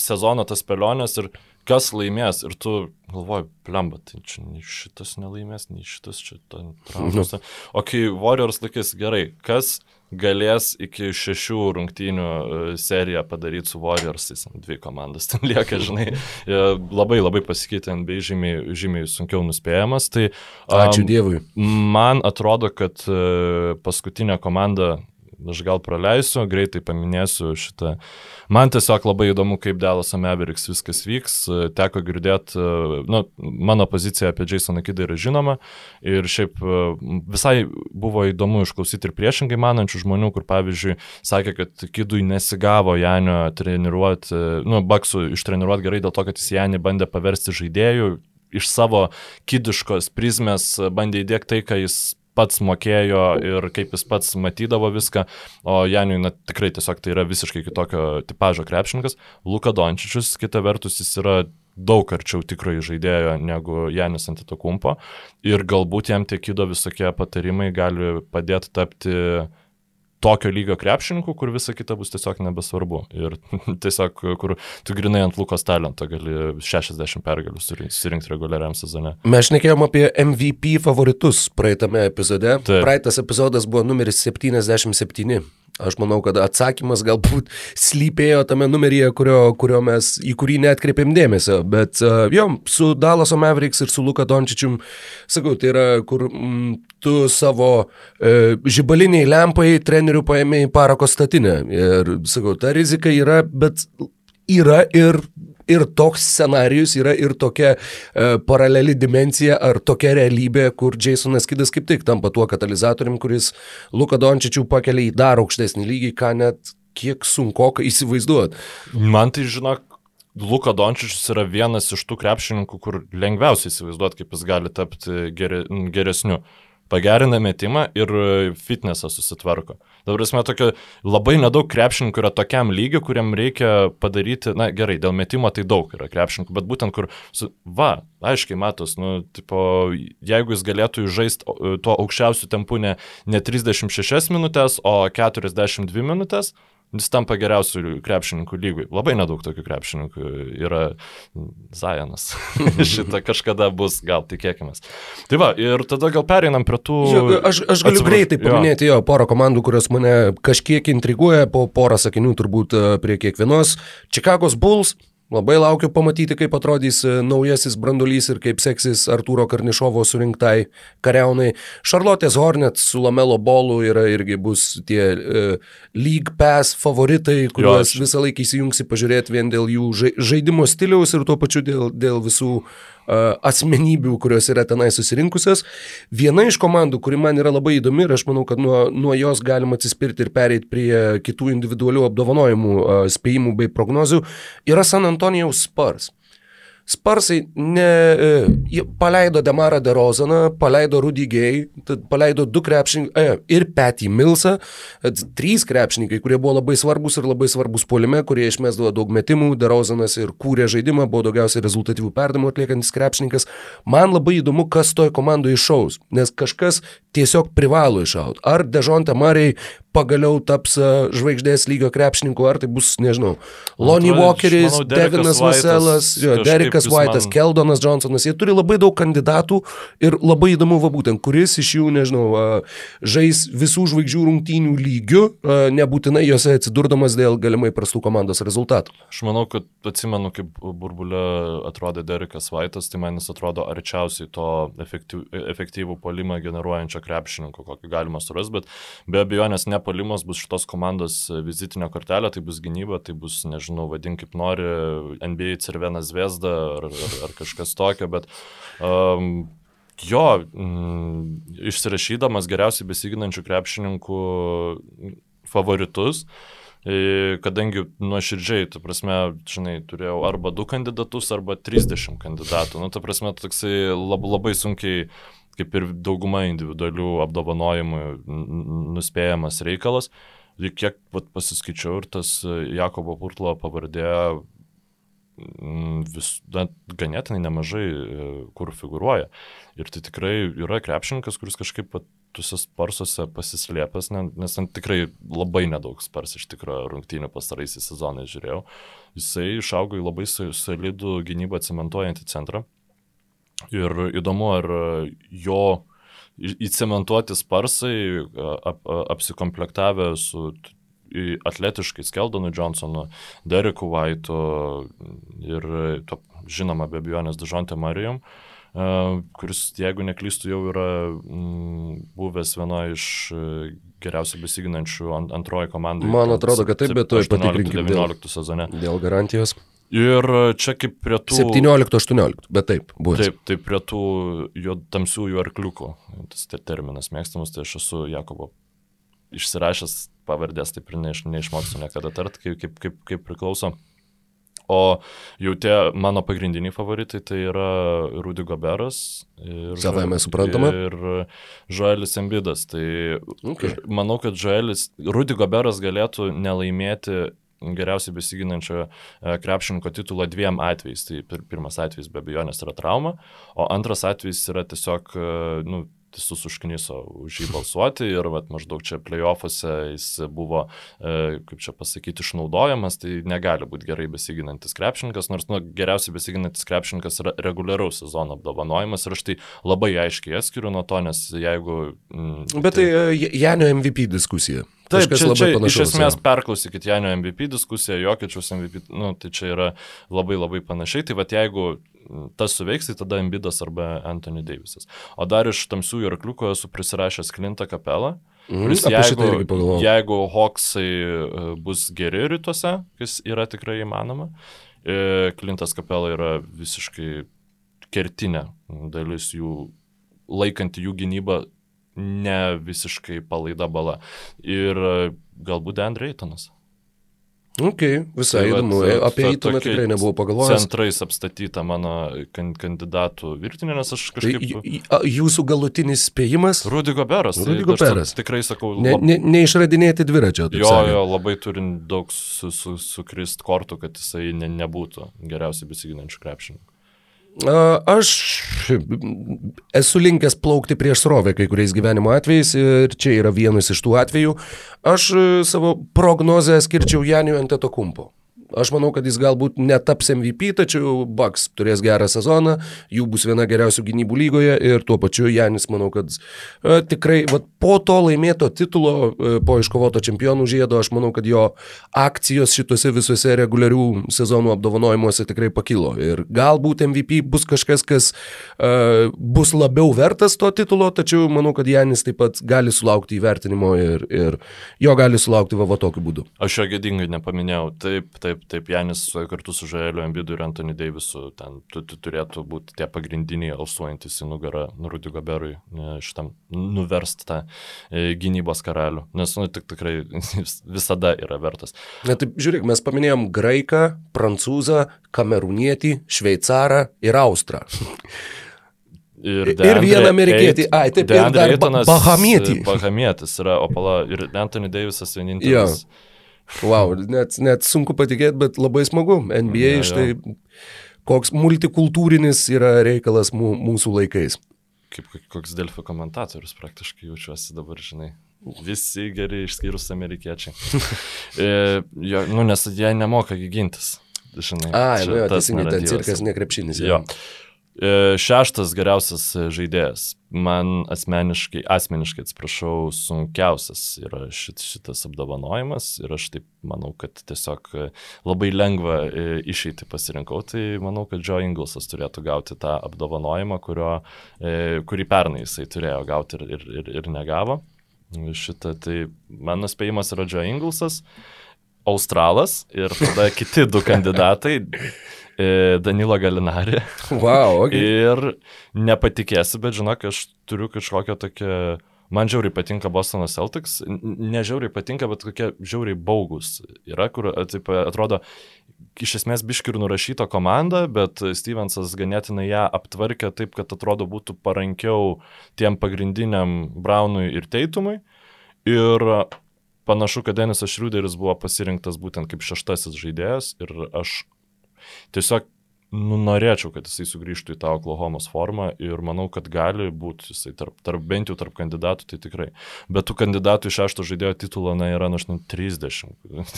sezono tas pelionės ir kas laimės ir tu galvoji, plemba, tai čia nei šitas nelaimės, nei šitas čia ten traumas. Nu. O kai Warriors laikys gerai, kas galės iki šešių rungtynių e, seriją padaryti su Warriorsais, dvi komandas ten lieka, žinai, e, labai labai pasikeitė NBA žymiai, žymiai sunkiau nuspėjamas. Tai, um, Ačiū Dievui. Man atrodo, kad uh, paskutinė komanda aš gal praleisiu, greitai paminėsiu šitą. Man tiesiog labai įdomu, kaip Dallas Mavericks viskas vyks. Teko girdėti, nu, mano pozicija apie Jasoną Kidą yra žinoma ir šiaip visai buvo įdomu išklausyti ir priešingai manančių žmonių, kur pavyzdžiui sakė, kad Kidui nesigavo Janio treniruoti, nu, Baksų ištreniruoti gerai dėl to, kad jis Janį bandė paversti žaidėjų iš savo kidiškos prizmės bandė įdėkti tai, ką jis pats mokėjo ir kaip jis pats matydavo viską, o Janiui na, tikrai tiesiog tai yra visiškai kitokio tipožo krepšininkas. Luka Dončičius, kita vertus, jis yra daug arčiau tikrai žaidėjo negu Janis Antitokumpo ir galbūt jam tie kido visokie patarimai gali padėti tapti tokio lygio krepšininkų, kur visa kita bus tiesiog nebesvarbu. Ir tiesiog, kur tu grinai ant Lukos talento gali 60 pergalių surinkti reguliariam sezone. Mes šnekėjom apie MVP favoritus praeitame epizode. Taip. Praeitas epizodas buvo numeris 77. Aš manau, kad atsakymas galbūt slypėjo tame numeryje, kurio, kurio mes, į kurį netkreipėm dėmesio, bet uh, jo, su Dalaso Mavericks ir su Luka Dončičium, sakau, tai yra, kur mm, tu savo uh, žibaliniai lempai trenerių paėmė į parako statinę. Ir, sakau, ta rizika yra, bet yra ir ir toks scenarius yra ir tokia e, paraleli dimencija ar tokia realybė, kur Jasonas Kidas kaip tik tampa tuo katalizatorium, kuris Luka Dončičių pakelia į dar aukštesnį lygį, ką net kiek sunku įsivaizduoti. Man tai žinok, Luka Dončičius yra vienas iš tų krepšininkų, kur lengviausiai įsivaizduoti, kaip jis gali tapti geri, geresniu pagerina metimą ir fitnesą susitvarko. Dabar esmė tokia, labai nedaug krepšininkų yra tokiam lygiu, kuriam reikia padaryti, na gerai, dėl metimo tai daug yra krepšininkų, bet būtent kur, su, va, aiškiai matos, nu, tipo, jeigu jis galėtų žaisti tuo aukščiausiu tempu ne, ne 36 minutės, o 42 minutės, jis tampa geriausių krepšininkų lygui. Labai nedaug tokių krepšininkų yra Zajanas. Šitą kažkada bus, gal tikėkime. Tai va, ir tada gal pereinam prie tų... Jo, aš, aš galiu Atsipraš... greitai paminėti jo. jo porą komandų, kurios mane kažkiek intriguoja, po porą sakinių turbūt e, prie kiekvienos. Čikagos Bulls Labai laukiu pamatyti, kaip atrodys e, naujasis brandulys ir kaip seksis Arturo Karnišovo surinktai kariaunai. Šarlotės Hornet su Lamelo Bolu yra irgi bus tie uh, League Pass favoritai, kuriuos visą laiką įsijungsi pažiūrėti vien dėl jų žaidimo stiliaus ir tuo pačiu dėl, dėl visų uh, asmenybių, kurios yra tenai susirinkusios. Viena iš komandų, kuri man yra labai įdomi ir aš manau, kad nuo, nuo jos galima atsispirti ir pereiti prie kitų individualių apdovanojimų, spėjimų bei prognozių, yra San Antonijaus Spurs. Sparsai ne, e, paleido Demarą Derozaną, paleido Rudy Gay, paleido du krepšininkai e, ir Petį Milsą, e, trys krepšininkai, kurie buvo labai svarbus ir labai svarbus polime, kurie išmesdavo daug metimų, Derozanas ir kūrė žaidimą, buvo daugiausiai rezultatyvų perdamų atliekantis krepšininkas. Man labai įdomu, kas toje komandoje išaus, nes kažkas tiesiog privalo iššauti. Ar Dežonte Mariai pagaliau taps e, žvaigždės lygio krepšininku, ar tai bus, nežinau, Lonnie Walkeris, manau, Devinas Vaselas, Derekas White'as, man... Keldonas Johnsonas, jie turi labai daug kandidatų ir labai įdomu, va būtent, kuris iš jų, nežinau, žais visų žvaigždžių rungtynių lygių, nebūtinai juose atsidurdamas dėl galimai prastų komandos rezultatų. Aš manau, kad atsimenu, kaip burbulė atrodė Derekas White'as, tai man jis atrodo arčiausiai to efektyvų, efektyvų polimą generuojančio krepšininko, kokį galima surasti, bet be abejonės ne polimas bus šitos komandos vizitinė kortelė, tai bus gynyba, tai bus, nežinau, vadink kaip nori, NBA Cervena Zvezda ar, ar, ar kažkas tokio, bet um, jo, mm, išsirašydamas geriausiai besiginančių krepšininkų favoritus, e, kadangi nuoširdžiai, tu prasme, žinai, turėjau arba du kandidatus, arba 30 kandidatų. Nu, ta prasme, toksai lab, labai sunkiai kaip ir dauguma individualių apdovanojimų nuspėjamas reikalas. Ir kiek vat, pasiskaičiau ir tas Jakobo Purtlo pavardė vis, na, ganėtinai nemažai e, kur figuruoja. Ir tai tikrai yra krepšininkas, kuris kažkaip pat tuose sparsuose pasislėpęs, nes ten tikrai labai nedaug spars iš tikrųjų rungtynių pastaraisiais sezonais žiūrėjau. Jisai išaugo į labai solidų gynybą cementuojantį centrą. Ir įdomu, ar jo įcementuoti sparsai, ap, apsikomplektavę su atletiškais Keldonu Johnsonu, Dereku Vaitu ir, to, žinoma, be abejonės Dažontė Marijom. Uh, kuris, jeigu neklystų, jau yra mm, buvęs viena iš e, geriausiai besiginančių ant, antroji komandai. Man atrodo, kad taip, bet tu patikrinkime 19 sezone. Dėl garantijos. Ir čia kaip prie tų... 17-18, bet taip, buvo. Taip, taip prie tų jo tamsiųjų arkliukų, tas terminas mėgstamas, tai aš esu Jakobo išsirašęs pavardės, taip ir neiš, neišmoksiu niekada tart, kaip, kaip, kaip, kaip priklauso. O jau tie mano pagrindiniai favoritai tai yra Rudy Goberas. Savai mes suprantame. Ir Joelis Embidas. Tai okay. manau, kad Joelis, Rudy Goberas galėtų nelaimėti geriausiai besiginančio e, krepšininko titulą dviem atvejais. Tai pirmas atvejis be abejonės yra trauma, o antras atvejis yra tiesiog, e, nu, visus užkniso už jį balsuoti ir vat, maždaug čia playoffuose jis buvo, e, kaip čia pasakyti, išnaudojamas, tai negali būti gerai besiginantis krepšininkas, nors nu, geriausiai besiginantis krepšininkas yra reguliaraus sezono apdovanojimas ir aš tai labai aiškiai atskiriu nuo to, nes jeigu... Mm, Bet tai, tai Janio MVP diskusija. Taip, čia, čia iš esmės perklausykit Janio MVP diskusiją, Jokiečiaus MVP, nu, tai čia yra labai labai panašiai. Tai vad jeigu tas suveiks, tai tada Embidas arba Anthony Davisas. O dar iš tamsiųjų arkliuko esu prisirašęs Klintą kapelą. Mm, jeigu, jeigu Hawksai e, bus geri rytuose, kas yra tikrai įmanoma, e, Klintas kapela yra visiškai kertinė dalis jų, laikanti jų gynybą ne visiškai palaida bala. Ir e, galbūt Andreitonas. Ok, visai tai įdomu. Vat, Apie įtumą tikrai nebuvau pagalvojęs. Centrais apstatyta mano kandidatų virtinė, nes aš tai kažkaip... Tai, jūsų galutinis spėjimas? Rudy Goberas. Rudy tai Goberas. Tikrai sakau. Lab... Ne, ne, neišradinėti dviračio. Jo, sakė. jo, labai turint daug sukrist su, su, su kortų, kad jisai ne, nebūtų geriausiai besiginančių krepšininkų. Aš esu linkęs plaukti prieš srovę kai kuriais gyvenimo atvejais ir čia yra vienas iš tų atvejų. Aš e, savo prognozę skirčiau Janiu Antetokumpo. Aš manau, kad jis galbūt netaps MVP, tačiau Bucks turės gerą sezoną, jų bus viena geriausių gynybų lygoje ir tuo pačiu Janis, manau, kad e, tikrai va, po to laimėto titulo, e, po iškovoto čempionų žiedo, aš manau, kad jo akcijos šituose visuose reguliarių sezonų apdovanojimuose tikrai pakilo. Ir galbūt MVP bus kažkas, kas e, bus labiau vertas to titulo, tačiau manau, kad Janis taip pat gali sulaukti įvertinimo ir, ir jo gali sulaukti va, va tokiu būdu. Aš jo gėdingai nepaminėjau. Taip, taip Taip, taip, Janis kartu su Žaeliu Embidu ir Antony Davisu, ten tu, tu turėtų būti tie pagrindiniai alsuojantis į nugarą Rudy Goberui, šitam nuverst tą e, gynybos karalių, nes, nu, tik tikrai visada yra vertas. Na taip, žiūrėk, mes paminėjom graiką, prancūzą, kamerūnietį, šveicarą ir austrą. Ir, ir vieną amerikietį, ai, taip, ir dar Bahamietį. Bahamietis yra Opala ir Anthony Davisas vienintelis. Ja Wow, net, net sunku patikėti, bet labai smagu. NBA ja, štai koks multikultūrinis yra reikalas mū, mūsų laikais. Kaip koks Delfio komentatorius praktiškai jaučiuosi dabar, žinai. Visi geri išskyrus amerikiečiai. e, jo, nu, nes jie nemoka gintis. Žinai, A, nu, jo, teisingai, ten cirkas nekrepšinis. Jo. jo. E, šeštas geriausias žaidėjas. Man asmeniškai, asmeniškai atsiprašau, sunkiausias yra šit, šitas apdovanojimas ir aš taip manau, kad tiesiog labai lengva e, išeiti pasirinkau. Tai manau, kad Joe Inglesas turėtų gauti tą apdovanojimą, kurio, e, kurį pernai jisai turėjo gauti ir, ir, ir, ir negavo. Šitą, tai mano spėjimas yra Joe Inglesas. Australas ir tada kiti du kandidatai E, Danilo Galinari. Wow, okay. ir nepatikėsi, bet žinok, aš turiu kažkokią tokią... Man žiauriai patinka Bostono Celtics, nežiauriai patinka, bet kokie žiauriai baugus yra, kur taip, atrodo iš esmės biški ir nurašyta komanda, bet Stevensas ganėtinai ją aptvarkė taip, kad atrodo būtų parankiau tiem pagrindiniam Braunui ir Teitumui. Ir panašu, kad Denisas Šriuderis buvo pasirinktas būtent kaip šeštasis žaidėjas ir aš tiesiog nu, norėčiau, kad jisai sugrįžtų į tą Oklahomos formą ir manau, kad gali būti jisai tarp, tarp bent jau tarp kandidatų, tai tikrai. Bet tų kandidatų iš šešto žaidėjo titulo na, yra, nu, aš nu, 30.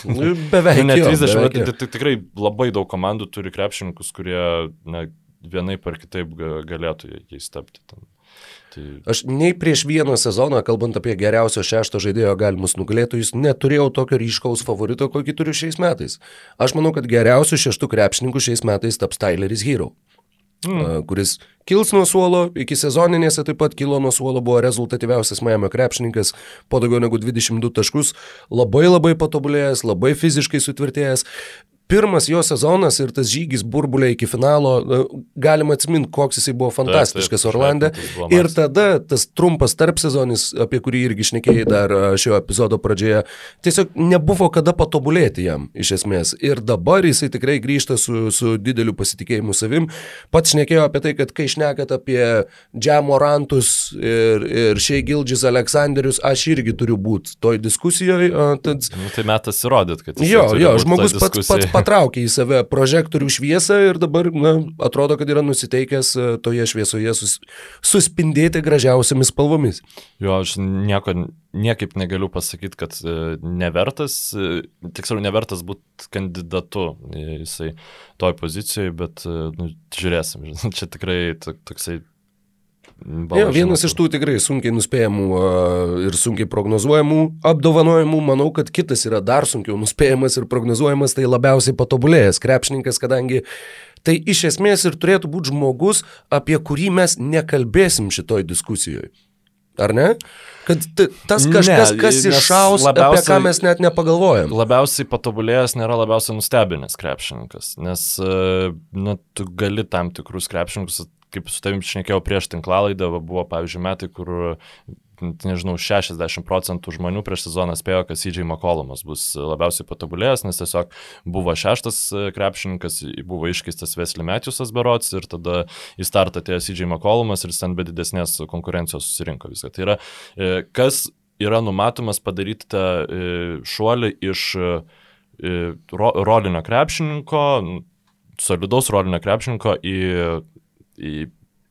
Nu, beveik. nu, ne 30, jo, bet beveik, tai, tai tikrai labai daug komandų turi krepšininkus, kurie na, vienaip ar kitaip ga- galėtų jai- jais tapti. Ten. Tai Aš nei prieš vieną sezoną, kalbant apie geriausio šešto žaidėjo galimus nugalėtojus, neturėjau tokio ryškaus favorito, kokį turiu šiais metais. Aš manau, kad geriausių šeštų krepšininkų šiais metais taps Tyleris Hero. Mm. kuris kils nuo suolo, iki sezoninėse taip pat kilo nuo suolo, buvo rezultatyviausias Miami krepšininkas, po daugiau negu 22 taškus, labai labai patobulėjęs, labai fiziškai sutvirtėjęs. Pirmas jo sezonas ir tas žygis burbulė iki finalo, na, galima atsiminti, koks jisai buvo fantastiškas taip, Orlande. šventmetis buvo Ir tada tas trumpas tarpsezonis, apie kurį irgi šnekėjai dar a, šio epizodo pradžioje, tiesiog nebuvo kada patobulėti jam iš esmės. Ir dabar jisai tikrai grįžta su, su dideliu pasitikėjimu savim. Pats šnekėjo apie tai, kad kai šnekat apie Džamorantus ir, ir Šei Gildžis Aleksandrius, aš irgi turiu būti toj diskusijoje. Tad Nu, tai metas įrodyt, kad jis Jo, turi jo, būt žmogus pats, pats patraukė į save prožektorių šviesą ir dabar, na, atrodo, kad yra nusiteikęs e, toje šviesoje sus, suspindėti gražiausiamis spalvomis. Jo, aš nieko, niekaip negaliu pasakyti, kad e, nevertas, e, tiksliau, nevertas būti kandidatu jisai toj pozicijoje, bet nu, žiūrėsim. Čia tikrai to- toksai... Ja, vienas iš tų tikrai sunkiai nuspėjamų ir sunkiai prognozuojamų apdovanojimų, manau, kad kitas yra dar sunkiau nuspėjamas ir prognozuojamas, tai labiausiai patobulėjęs krepšininkas, kadangi tai iš esmės ir turėtų būti žmogus, apie kurį mes nekalbėsim šitoj diskusijoje. Ar ne? Kad tas Ne, kažkas, kas nes iššaus, apie ką mes net nepagalvojam. Labiausiai patobulėjęs nėra labiausiai nustebinęs krepšininkas, nes e, nu, tu gali tam tikrus krepšininkus, kaip su tavim šnekėjau prieš tinklalaidą, buvo pavyzdžiui metai, kur nežinau, 60 procentų žmonių prieš sezoną spėjo, kad CJ McCollumas bus labiausiai patobulėjęs, nes tiesiog buvo šeštas e, krepšininkas, buvo iškeistas Wesley Matthewsas berots ir tada į startą atėjo CJ McCollumas ir ten be didesnės konkurencijos susirinko viską. Tai yra, e, kas yra numatomas padaryti tą e, šuolį iš ro, rolinio krepšininko, solidaus rolinio krepšininko į, į,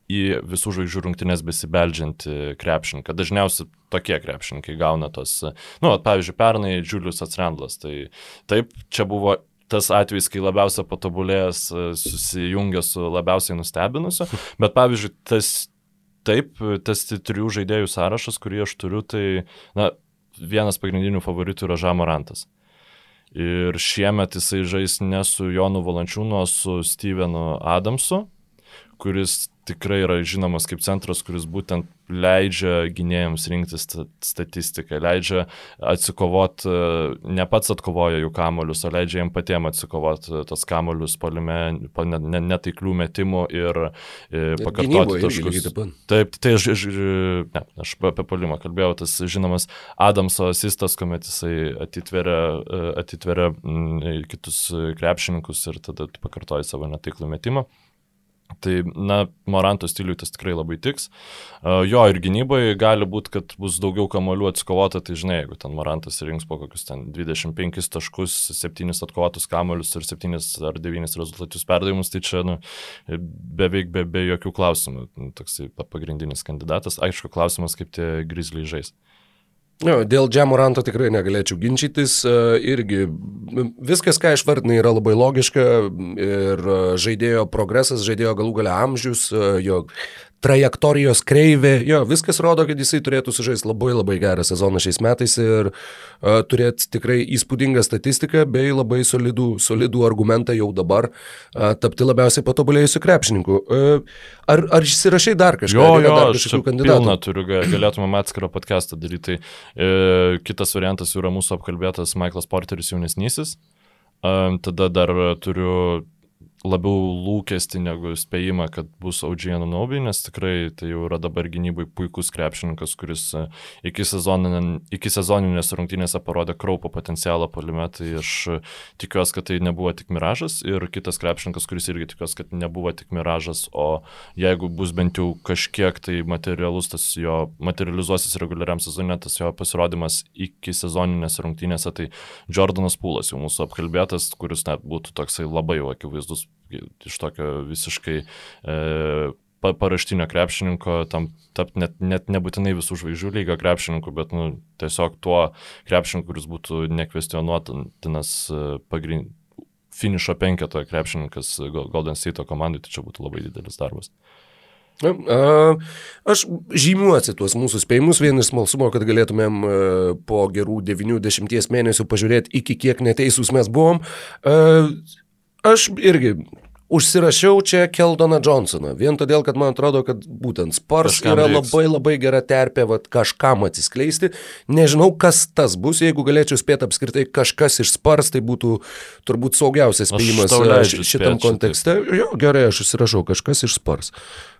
į visų žvaigždžių rungtynės besibeldžiantį krepšininką. Dažniausiai tokie krepšininkai gauna tos, nu, pavyzdžiui, pernai Julius Atsrandlas. Tai taip, čia buvo tas atvejis, kai labiausiai patobulėjęs e, susijungia su labiausiai nustebinusiu, bet pavyzdžiui, tas taip, tas trijų žaidėjų sąrašas, kurį aš turiu, tai, na, vienas pagrindinių favoritų yra Žamorantas. Ir šiemet jisai žais ne su Jonu Valančiūnu, o su Stevenu Adamsu, kuris tikrai yra žinomas kaip centras, kuris būtent leidžia gynėjams rinktis sta- statistiką, leidžia atsikovoti, ne pats atkovoja jų kamolius, o leidžia jiem patiems atsikovoti tas kamolius polime, po ne- ne- netaiklių metimų ir, Ir pakartoti taškus. taip tai aš, ne, aš apie polimą kalbėjau, tas žinomas Adamso asistas, kuomet jisai atitveria, e, atitveria kitus krepšininkus ir tada tu pakartoji savo netaiklų metimą. Tai, na, Moranto stiliui tas tikrai labai tiks. Uh, jo ir gynybai gali būti, kad bus daugiau kamolių atsikovota, tai žinai, jeigu ten Morantas rinks po kokius ten 25 taškus, 7 atkovotus kamolius ir 7 ar 9 rezultatus perdavimus, tai čia, nu, beveik be, be jokių klausimų. Nu, Toksai pa- pagrindinis kandidatas. Aišku, klausimas, kaip tie grizliai žais. Jo, dėl Džamoranto tikrai negalėčiau ginčytis. e, Irgi viskas, ką išvardinai, yra labai logiška ir e, žaidėjo progresas, žaidėjo galų gale amžius, e, jo trajektorijos kreivė, jo, viskas rodo, kad jisai turėtų sužaisti labai labai gerą sezoną šiais metais ir uh, turėti tikrai įspūdingą statistiką bei labai solidų, solidų argumentą jau dabar uh, tapti labiausiai patobulėjusiu krepšininku. Uh, ar, ar išsirašai dar kažką? Jo, jo, dar kažkokių kandidatų? pilną turiu, ga- galėtumėm atskirą podcastą daryti. Tai, kitas variantas yra mūsų apkalbėtas Michaelas Porteris jaunesnysis. E, tada dar turiu labiau lūkesti negu spėjimą, kad bus Audžiano Naubi, nes tikrai tai jau yra dabar gynybai puikus krepšininkas, kuris e, iki, sezonin, iki sezoninės rungtynėse parodė kraupo potencialą polime, tai aš e, tikiuosi, kad tai nebuvo tik miražas ir kitas krepšininkas, kuris irgi tikiuosi, kad nebuvo tik miražas, o jeigu bus bent jau kažkiek tai materialus tas jo, materializuosis reguliariam sezonė, tas jo pasirodymas iki sezoninės rungtynėse, tai Jordanas Pūlas jau mūsų apkalbėtas, kuris net būtų toksai labai jau akivaizdus iš tokio visiškai e, pa, paraštinio krepšininko, tam tapti net, net nebūtinai visų žvaigždžių lygio krepšininkų, bet nu, tiesiog tuo krepšininku, kuris būtų nekvestionuotinas e, pagrind... finišo penketoje krepšininkas Golden State komandai, tai čia būtų labai didelis darbas. Aš žymiuosi tuos mūsų spėjimus, vien iš smalsumo, kad galėtumėm po gerų 90 mėnesių pažiūrėti, iki kiek neteisūs mes buvom. Aš irgi Užsirašiau čia Keldoną Johnsoną, vien todėl, kad man atrodo, kad būtent Spars kažkam yra reiks. labai labai gera terpė vat, kažkam atsiskleisti. Nežinau, kas tas bus, jeigu galėčiau spėti apskritai kažkas iš Spars, tai būtų turbūt saugiausias spėjimas e, šitam spėt, kontekste. Šitaip. Jo, gerai, aš užsirašau kažkas iš Spars.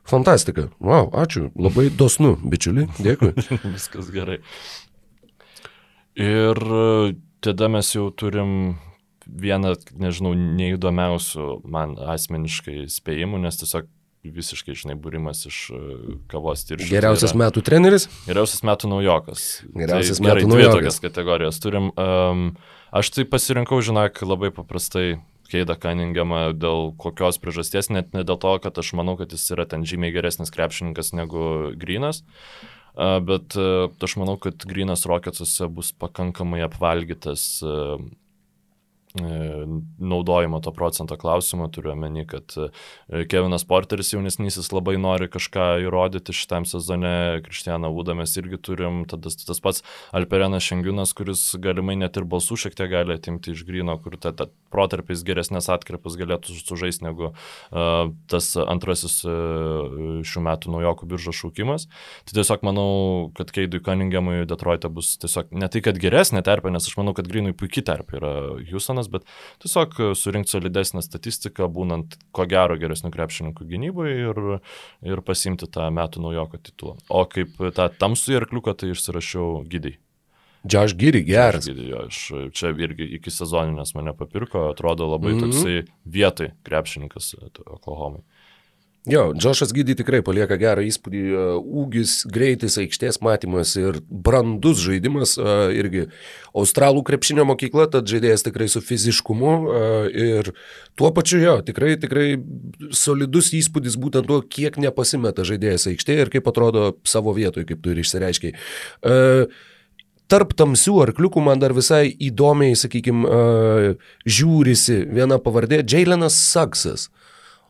Fantastika. Wow, ačiū. Labai dosnu, bičiuli. Dėkui. Viskas gerai. Ir e, tada mes jau turim vieną, nežinau, neįdomiausių man asmeniškai spėjimų, nes tiesiog visiškai, žinai, būrimas iš e, kavos tirščių. Geriausias tai metų treneris? Geriausias metų naujokas. Geriausias tai, metų gerai, naujokas. Dvi tokias kategorijas turim. Um, aš tai pasirinkau, žinok, labai paprastai Keidą Kaningamą dėl kokios priežasties, net ne dėl to, kad aš manau, kad jis yra ten žymiai geresnis krepšininkas negu Grinas. Bet uh, aš manau, kad Grinas Rocketsuose bus pakankamai apvalgytas E, naudojimo to procento klausimo, turiu omeny, kad e, Kevinas Porteris jaunesnysis labai nori kažką įrodyti šitam sezone, Kristianą Vudą mes irgi turim, tada tas pats Alperenas Šengiunas, kuris galimai net ir balsų šiek tiek gali atimti iš grino, kur ta, ta protarpiais geresnės atkrepas galėtų sužaisti negu uh, tas antrasis uh, šių metų naujokų biržos šaukimas. Tai tiesiog manau, kad Keidui Cunninghamui Detroitą bus tiesiog ne tai, kad geresnė terpė, nes aš manau, kad grinui puikiai terpė yra Houstonas, bet tiesiog surinkti solidesnę statistiką, būnant ko gero geresnių krepšininkų gynyboje ir, ir pasimti tą metų naujoko titulą. O kaip tą tamsų arkliuką, tai išsirašiau gydai. Džaš Gyri, geras. Gyri, jo, aš čia irgi iki sezoninės mane papirko, atrodo labai mm -hmm. toksai vietoj krepšininkas Oklahomai. Jo, Džošas Gydy tikrai palieka gerą įspūdį, e, ūgis, greitis, aikštės matymas ir brandus žaidimas, e, irgi Australų krepšinio mokykla, tad žaidėjas tikrai su fiziškumu e, ir tuo pačiu jo, tikrai, tikrai solidus įspūdis būtent tuo, kiek nepasimeta žaidėjas aikštėje ir kaip atrodo savo vietoje, kaip tu ir išsireiškiai. Tarp tamsių arkliukų man dar visai įdomiai, sakykime, žiūrisi viena pavardė - Jailenas Saksas.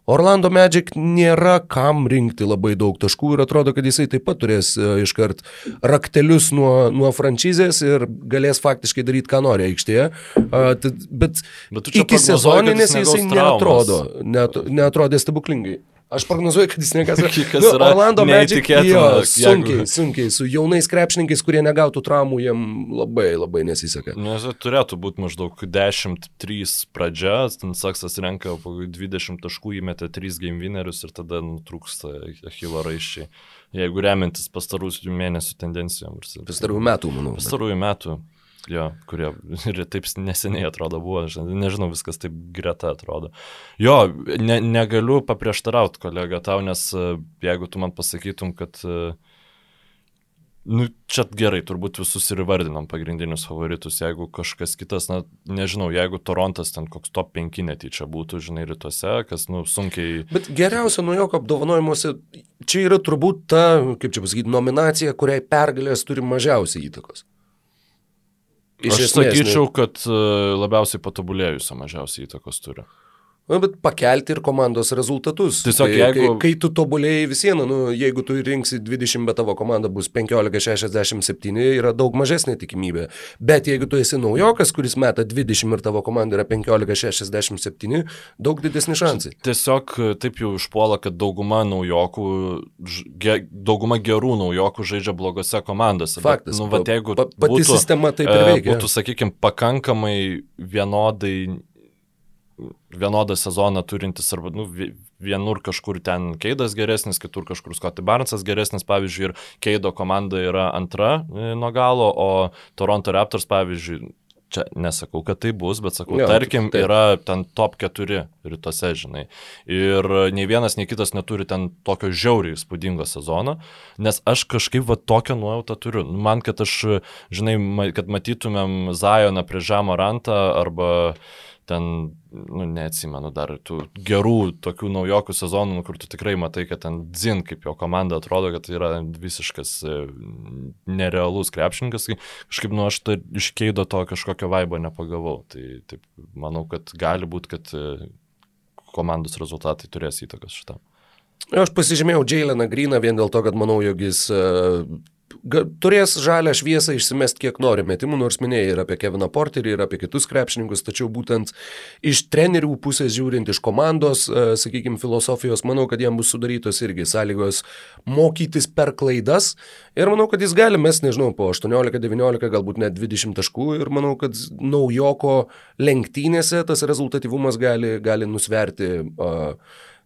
Orlando Magic nėra kam rinkti labai daug taškų ir atrodo, kad jisai taip pat turės e, iškart raktelius nuo, nuo franšizės ir galės faktiškai daryti, ką nori aikštėje. Bet, bet iki sezoninės jisai neatrodo, net, neatrodė stebuklingai. Aš prognozuoju, kad jis nekas. Nu, Orlando Magic jo, sunkiai, sunkiai, su jaunais krepšininkais, kurie negautų traumų, jiem labai labai nesiseka. Nes turėtų būti maždaug 10-3 pradžia, ten Saksas renka po 20 taškų, įmetė 3 game winnerius ir tada nutrūksta Achilo raiščiai. Jeigu remiantis pastarųjų mėnesių tendencijom. Pastarųjų metų, manau. Pastarųjų metų jo, kurie ir taip neseniai atrodo buvo, nežinau, viskas taip greta atrodo. Jo, ne, negaliu paprieštarauti kolega tau, nes e, jeigu tu man pasakytum, kad uh, Nu, čia gerai, turbūt visus ir įvardinom pagrindinius favoritus. Jeigu kažkas kitas, na, nežinau, jeigu Torontas ten koks top 5 netyčia būtų, žinai, rytuose, kas, nu, sunkiai. Bet geriausia nuo jokio apdovanojimuose, čia yra turbūt ta, kaip čia pasakyti, nominacija, kuriai pergalės turi mažiausiai įtakos. Iš Aš esmės, sakyčiau, kad e, labiausiai patobulėjusią mažiausiai įtakos turi. Na, bet pakelti ir komandos rezultatus. Tiesiog tai, jeigu... Kai, kai tu tobulėjai visieną, nu, jeigu tu rinksi 20, bet tavo komanda bus 15-67, yra daug mažesnė tikimybė. Bet jeigu tu esi naujokas, kuris meta 20 ir tavo komanda yra 15-67, daug didesni šansai. Tiesiog e, taip jau išpuola, kad dauguma naujokų, ge, dauguma gerų naujokų žaidžia blogose komandose. Faktas. Bet, nu, va, jeigu pa, pati būtų, sistema taip ir e, veikia. Būtų, sakykime, pakankamai vienodai vienodą sezoną turintis arba nu, vienur kažkur ten Keidas geresnis, kitur kažkur Scotty Barnesas geresnis, pavyzdžiui, ir Keido komanda yra antra e, nuo galo, o Toronto Raptors, pavyzdžiui, čia nesakau, kad tai bus, bet sakau, jo, tarkim, taip. yra ten top 4 rytuose, žinai. Ir nei vienas, nei kitas neturi ten tokio žiauriai įspūdingo sezono, nes aš kažkaip va tokią nuojautą turiu. Man, kad aš, žinai, kad matytumėm Zajoną prie Žemo Rantą arba uh, ten, nu, neatsimenu dar tų gerų tokių naujokų sezonų, nu, kur tu tikrai matai, kad ten Zin, kaip jo komanda atrodo, kad tai yra visiškas e, nerealus krepšininkas, kažkaip, nu, aš tai iš keido to kažkokio vaibo nepagavau. Tai taip, manau, kad gali būti, kad e, komandos rezultatai turės įtakos šitam. Aš pasižymėjau Jaileną Greeną vien dėl to, kad manau, jog jis uh, turės žalę šviesą išsimest kiek nori. Metimų, nors minėjai ir apie Keviną Porterį, ir apie kitus krepšininkus, tačiau būtent iš trenerių pusės žiūrint, iš komandos, uh, sakykime, filosofijos, manau, kad jam bus sudarytos irgi sąlygos mokytis per klaidas. Ir manau, kad jis gali mes, nežinau, po 18-19, galbūt net 20 taškų. Ir manau, kad naujoko lenktynėse tas rezultatyvumas gali, gali nusverti uh,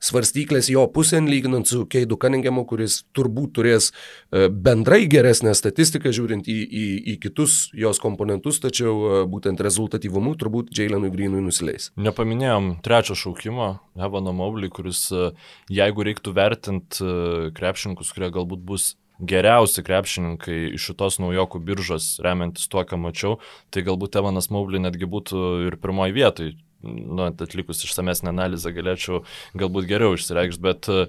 svarstyklės jo pusėn lyginant su Keidu Cunningamu, kuris turbūt turės e, bendrai geresnę statistiką žiūrint į, į, į kitus jos komponentus, tačiau e, būtent rezultatyvumu turbūt Jailenui Greenui nusileis. Nepaminėjom trečio šaukimo, Evano Mobley, kuris e, jeigu reiktų vertinti krepšininkus, kurie galbūt bus geriausi krepšininkai iš šitos naujokų biržos, remiantis tuo, ką mačiau, tai galbūt Evanas Maubli netgi būtų ir pirmoji vietoj nu, atlikus išsamesnę analizę galėčiau galbūt geriau išsireikšti, bet e,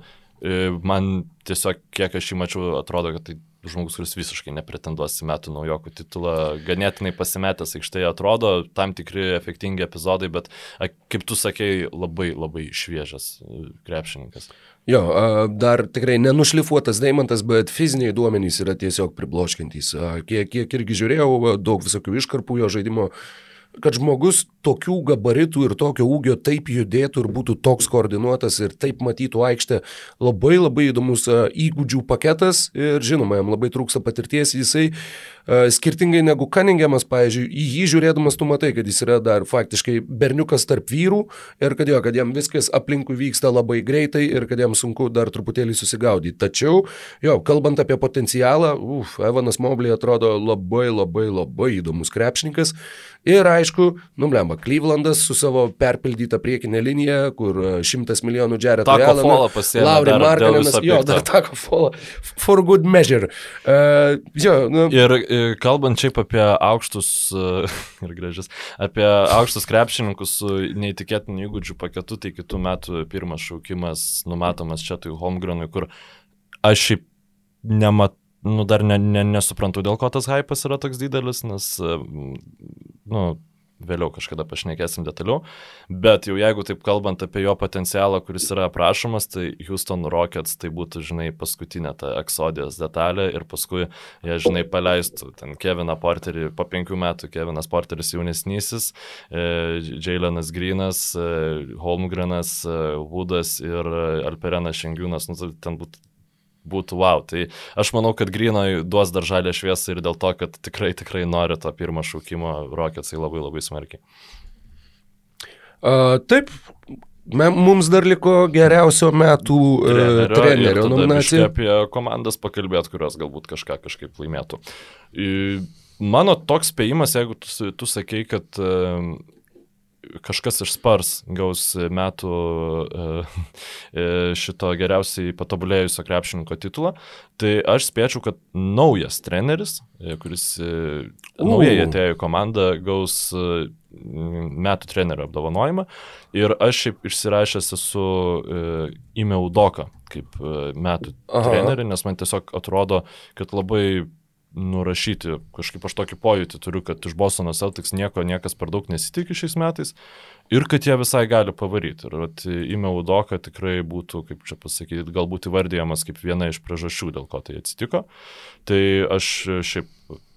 man tiesiog, kiek aš jį mačiau, atrodo, kad tai žmogus, kuris visiškai nepretenduos į metų naujokų titulą, ganėtinai pasimetęs aikštėje atrodo, tam tikri efektingi epizodai, bet, kaip tu sakei, labai labai šviežias e, krepšininkas. Jo, dar tikrai nenušlifuotas Deimantas, bet fiziniai duomenys yra tiesiog pribloškintys. Kiek, kiek irgi žiūrėjau, daug visokių iškarpų jo žaidimo kad žmogus tokių gabaritų ir tokio ūgio taip judėtų ir būtų toks koordinuotas ir taip matytų aikštę. Labai labai įdomus įgūdžių paketas ir žinoma, jam labai trūksta patirties. Jisai skirtingai negu Kaningiamas, pavyzdžiui, į jį žiūrėdamas tu matai, kad jis yra dar faktiškai berniukas tarp vyrų ir kad jo, kad jam viskas aplinkui vyksta labai greitai ir kad jam sunku dar truputėlį susigaudyti. Tačiau, jo, kalbant apie potencialą, uf, Evanas Mobley atrodo labai labai labai įdomus krepšininkas. Ir aišku, numblemba, Clevelandas su savo perpildyta priekinė linija, kur e, šimtas milijonų Jared Allen, Lauri Markaninas, jo, dar tako folą, for good measure. Uh, jo, nu. Ir e, kalbant šiaip apie aukštus, uh, ir gražius, apie aukštus krepšininkus su neįtikėtiniu įgūdžių paketu, tai kitų metų pirmas šaukimas numatomas čia tai Holmgrenui, kur aš šiaip nematau nu, dar ne, ne, nesuprantu, dėl ko tas hypas yra toks didelis, nes, nu, vėliau kažkada pašnekėsim detaliau, bet jau jeigu taip kalbant apie jo potencialą, kuris yra aprašomas, tai Houston Rockets tai būtų, žinai, paskutinė ta eksodijos detalė ir paskui jie, žinai, paleistų ten Keviną Porterį, po penkių metų Kevinas Porteris jaunesnysis, e, Jailenas Greenas, e, Holmgrenas, e, Woodas ir Alperenas Šengiūnas, nu, tai ten būtų būtų wow. Tai aš manau, kad Grinoj duos dar žalę šviesą ir dėl to, kad tikrai, tikrai nori to pirmo šaukimo Rocketsai labai labai smarkiai. Uh, taip, Mums dar liko geriausio metų trenerio, uh, trenerio nominacija. Apie komandas pakalbėt, kurios galbūt kažką kažkaip laimėtų. Mano toks spėjimas, jeigu tu, tu sakei, kad uh, kažkas iš Spars gaus metų e, e, šito geriausiai patobulėjusio krepšininko titulą, tai aš spėčiau, kad naujas treneris, e, kuris naujai atėjo į komandą, gaus metų trenerio apdovanojimą. Ir aš šiaip išsirašęs esu Ime Udoka kaip metų trenerį, nes man tiesiog atrodo, kad labai nurašyti. Kažkaip aš tokį pojūtį turiu, kad iš Bostono Celtics nieko niekas per daug nesitikė šiais metais ir kad jie visai gali pavaryti. Ir at, įmė Udoka tikrai būtų, kaip čia pasakyti, galbūt įvardyjamas kaip viena iš priežasčių, dėl ko tai atsitiko. Tai aš šiaip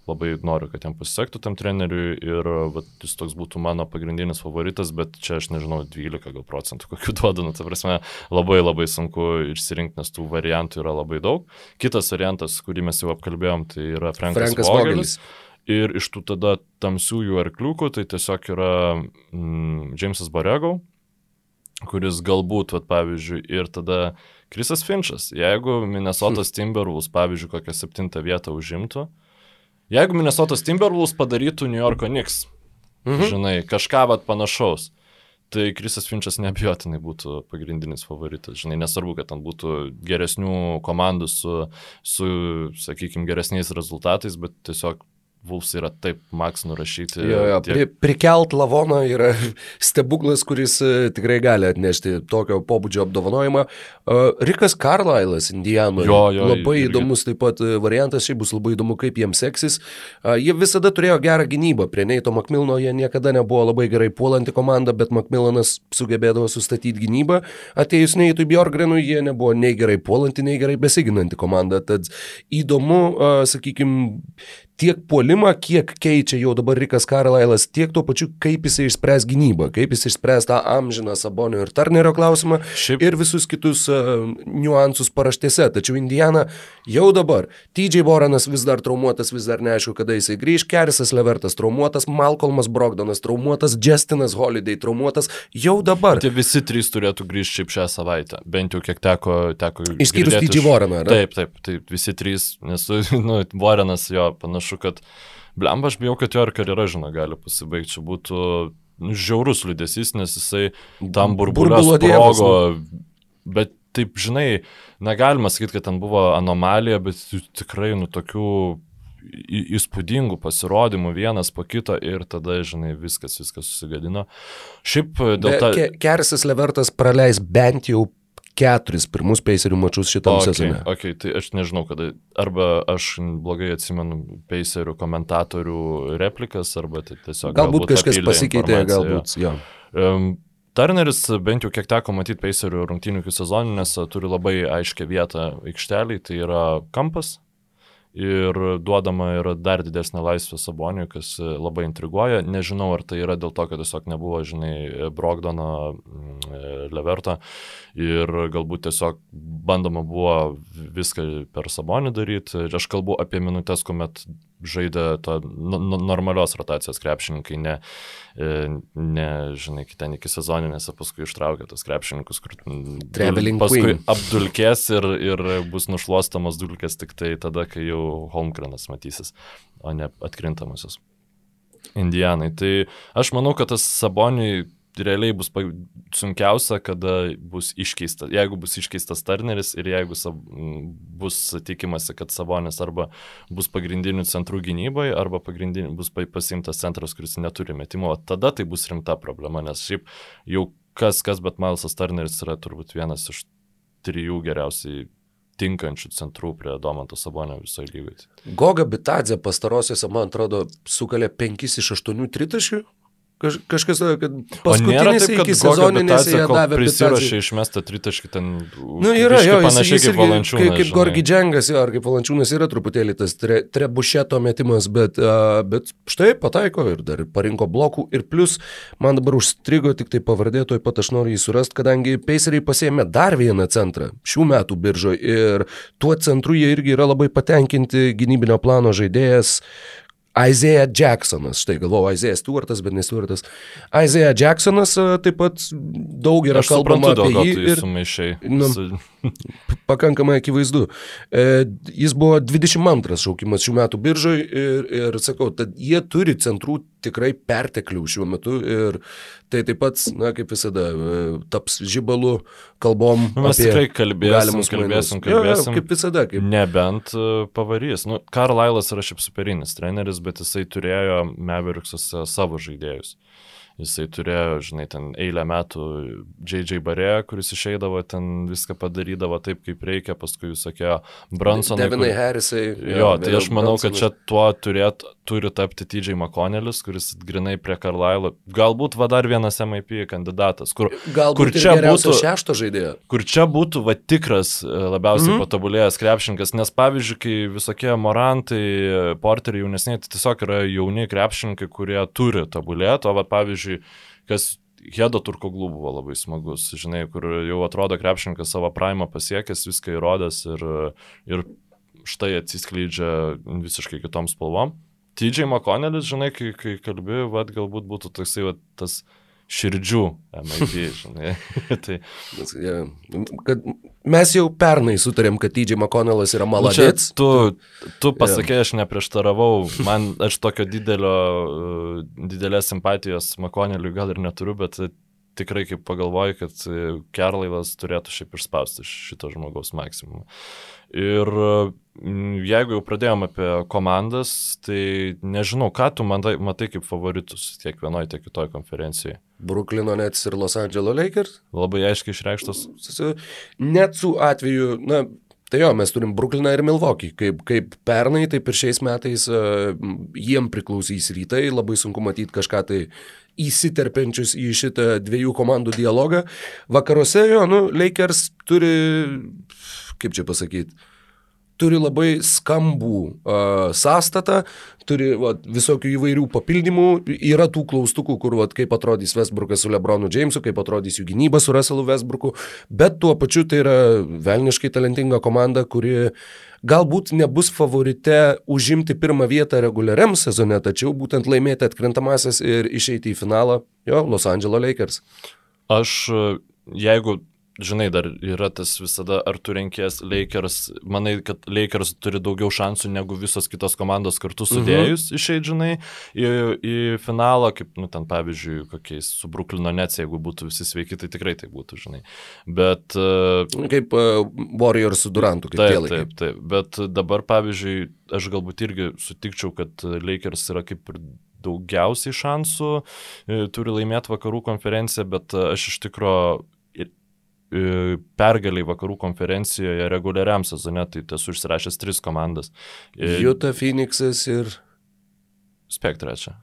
labai noriu, kad jam pasisektų tam treneriui ir vat, jis toks būtų mano pagrindinis favoritas, bet čia aš nežinau, 12 gal procentų kokių duodu, nu, ta prasme, labai labai sunku išsirinkti, nes tų variantų yra labai daug. Kitas variantas, kurį mes jau apkalbėjom, tai yra Frankas, Frankas Vogelis. Ir iš tų tada tamsiųjų arkliukų tai tiesiog yra mm, Jamesas Borego, kuris galbūt, vat, pavyzdžiui, ir tada Krisas Finčas. Jeigu Minnesotas Timberwolves, pavyzdžiui, kokią septintą vietą užimtų, mm Jeigu Minnesotos Timberwolves padarytų New Yorko Knicks, mhm. žinai, kažką vat panašaus, tai Krisas Finčas neabijotinai būtų pagrindinis favoritas. Žinai, nesvarbu, kad ten būtų geresnių komandų su, su sakykime, geresniais rezultatais, bet tiesiog Vulfs yra taip maks nurašyti. Jo, jo, tiek- pri, prikelt lavoną yra stebuklas, kuris e, tikrai gali atnešti tokio pobūdžio apdovanojimą. E, Rikas Carlylas, Indijanoje. Jo, jo, labai irgi. įdomus taip pat e, variantas, šiaip bus labai įdomu, kaip jiems seksis. Jie visada turėjo gerą gynybą. Prie Neito Makmilno jie niekada nebuvo labai gerai puolanti komanda, bet Makmilanas sugebėdavo sustatyti gynybą. Atėjus Neitui Bjorgrenui, jie nebuvo nei gerai puolanti, nei gerai besiginanti komanda. Tad įdomu, sakykime, tiek puolimą, kiek keičia jau dabar Rikas Karlailas, tiek tuo pačiu, kaip jisai išspręs gynybą, kaip jisai išspręs tą amžiną Sabonio ir Turnerio klausimą Šiaip- ir visus kitus uh, niuansus paraštėse. Tačiau Indiana jau dabar, TJ Boranas vis dar traumuotas, vis dar neaišku, kada jisai grįž, Kerisas Levertas traumuotas, Malcolmas Brogdonas traumuotas, Justinas Holiday traumuotas, jau dabar. Tie visi trys turėtų grįžti šiaip šią savaitę, bent jau kiek teko. teko Išskyrus TJ Warreną, ar ne? Taip, taip, taip, visi trys, nes nu, Warrenas jo panašu, kad blemba, aš bijau, kad jo ir karjera, žinoma, gali pasibaigti. Čia būtų nu, žiaurus liūdėsys, nes jisai tam burbulio sprogo. Bet taip, žinai, negalima sakyti, kad ten buvo anomalija, bet tikrai, nu, tokių įspūdingų pasirodymų vienas po kito ir tada, žinai, viskas, viskas susigadino. Šiaip dėl to... Ke Kerisas Levertas praleis bent jau keturis pirmus peiserių mačius šitam Okay, sezone. okay, tai aš nežinau, kada. Arba aš blogai atsimenu peiserių komentatorių replikas, arba tai tiesiog. Galbūt kažkas papildė pasikeitė, galbūt. Jo. jo. Um, Turneris, bent jau kiek teko matyti peiserių rungtynių iki sezoninės, turi labai aiškę vietą aikšteliai, tai yra kampas. Ir duodama yra dar didesnė laisvė Saboniui, kas labai intriguoja. Nežinau, ar tai yra dėl to, kad tiesiog nebuvo, žinai, Brogdono, mm, e, Leverto. Ir galbūt tiesiog bandoma buvo viską per Sabonį daryti. Ir aš kalbu apie minutės, kuomet žaidė to normalios rotacijos krepšininkai, ne, e, ne žinai, ten iki sezoninės, o paskui ištraukė tos krepšininkus, kur Traveling paskui queen. apdulkės ir, ir bus nušluostamos dulkės tik tai tada, kai jau Holmgrenas matysis, o ne atkrintamosios. Indianai. Tai aš manau, kad tas Saboniui realiai bus sunkiausia, kada bus iškeistas, jeigu bus iškeistas Turneris ir jeigu sab, bus tikimasi, kad Sabonis arba bus pagrindinių centrų gynyboje, arba bus pa- pasimtas centras, kuris neturi metimo, tada tai bus rimta problema, nes šiaip jau kas, kas, bet Milesas Turneris yra turbūt vienas iš trijų geriausiai tinkančių centrų prie Domanto Sabonio visoje lygoje. Goga Bitadze pastarosiuose, man atrodo, sukalė 5 iš 8 tritašių. Kaž, kažkas, kad paskutinėse iki sezoninėse jie davė Prisirašė išmestą tritaškį ten. Nu, yra, jo, jis, panašiai jis kaip irgi, valančiūnas. kaip, kaip. Gorgi Džengas, jo, ar kaip valančiūnas yra truputėlį tas tre, trebušeto metimas, bet, uh, bet štai pataiko ir dar parinko blokų. Ir plus, man dabar užstrigo tik tai pavardė, toj pat aš noriu jį surasti, kadangi Paceriai pasėmė dar vieną centrą šių metų biržoje ir tuo centru jie irgi yra labai patenkinti gynybinio plano žaidėjas. Isaiah Jacksonas, štai galvoju, Isaiah Stewartas, bet ne Stewartas. Isaiah Jacksonas a, taip pat daug yra Aš kalbama suprantu, apie jį. Ir, sumaišiai. Nu, pakankamai akivaizdu. E, jis buvo 22 šaukimas šių metų biržoje ir, ir sakau, tad jie turi centrų tikrai perteklių šiuo metu ir tai taip pat, na, kaip visada, e, taps žibalų kalbom. Mes tikrai kalbėsim, kalbėsim, mainus. Jo, jo, kalbėsim. kaip visada, kaip Nebent e, pavarys. Nu, Karlailas yra šiaip superinis treneris, bet jisai turėjo Meveriksose savo žaidėjus. Jisai turėjo, žinai, ten eilę metų J.J. Barė, kuris išeidavo, ten viską padarydavo taip, kaip reikia, paskui visokie Bransonai. Devinai kur- Harrisai. Jo, tai aš manau, kad Bransonas. čia tuo turėt, turi tapti TJ McConnellis, kuris grinai prie Karlailo. Galbūt va dar vienas MIP kandidatas, kur, Galbūt kur čia būtų- šešto žaidėjo. kur čia būtų va tikras e, labiausiai mm -hmm. patobulėjęs krepšininkas. Nes pavyzdžiui, kai visokie morantai, porteriai jaunesniai, tai tiesiog yra jauni krepšininkai, kurie turi tobulėti, o va pavyzdžiui, kas Hedo Turkoglų buvo labai smagus, žinai, kur jau atrodo krepšininkas savo praimą pasiekęs, viską įrodęs ir, ir štai atsiskleidžia visiškai kitom spalvom. TJ McConnellis, žinai, kai, kai kalbėjau, vad galbūt būtų toksai va, tas širdžių MIP, žinai. tai, kad mes jau pernai sutarėm, kad TJ McConnellas yra Nu, maladėts. Tu, tu pasakė, aš neprieštaravau, man aš tokio didelio, uh, didelės simpatijos Makoneliui gal ir neturiu, bet tikrai kaip pagalvoju, kad Kerlaivas turėtų šiaip išspausti šito žmogaus maksimumą. Ir jeigu jau pradėjom apie komandas, tai nežinau, ką tu matai, matai kaip favoritus tiek vienoje, tiek kitoje konferencijoje. Bruklino Nets ir Los Angeles Lakers. Labai aiškiai išreikštas. Netsų atveju, na, Tai jo, mes turim Brukliną ir Milvokį. Kaip, kaip pernai, taip ir šiais metais uh, jiem priklausys rytai. Labai sunku matyti kažką tai įsiterpiančius į šitą dviejų komandų dialogą. Vakaruose jo, nu, Lakers turi, kaip čia pasakyti, turi labai skambų uh, sąstatą, turi va, visokių įvairių papildymų, yra tų klaustukų, kur va, kaip atrodys Westbrookas su Lebronu Jamesu, kaip atrodys jų gynyba su Russellu Westbrooku, bet tuo pačiu tai yra velniškai talentinga komanda, kuri galbūt nebus favorite užimti pirmą vietą reguliariam sezone, tačiau būtent laimėti atkrintamasis ir išeiti į finalą, jo, Los Angeles Lakers. Aš, jeigu žinai, dar yra tas visada, ar tu renkės Lakers, manai, kad Lakers turi daugiau šansų negu visos kitos komandos kartu mhm. sudėjus mhm. išeiti, žinai, į, į finalą, kaip, nu, ten pavyzdžiui, kokiais su Bruklino Nets, jeigu būtų visi sveiki, tai tikrai tai būtų, žinai. Bet... Uh, kaip uh, Warriors su Durantu, kaip taip, taip, taip, bet dabar, pavyzdžiui, aš galbūt irgi sutikčiau, kad Lakers yra kaip ir daugiausiai šansų, e, turi laimėti vakarų konferenciją, bet aš iš tikrųjų pergaliai vakarų konferencijoje reguliariam sezone, tai esu užsirašęs tris komandas. Juta, Phoenixas ir... Spek trečia.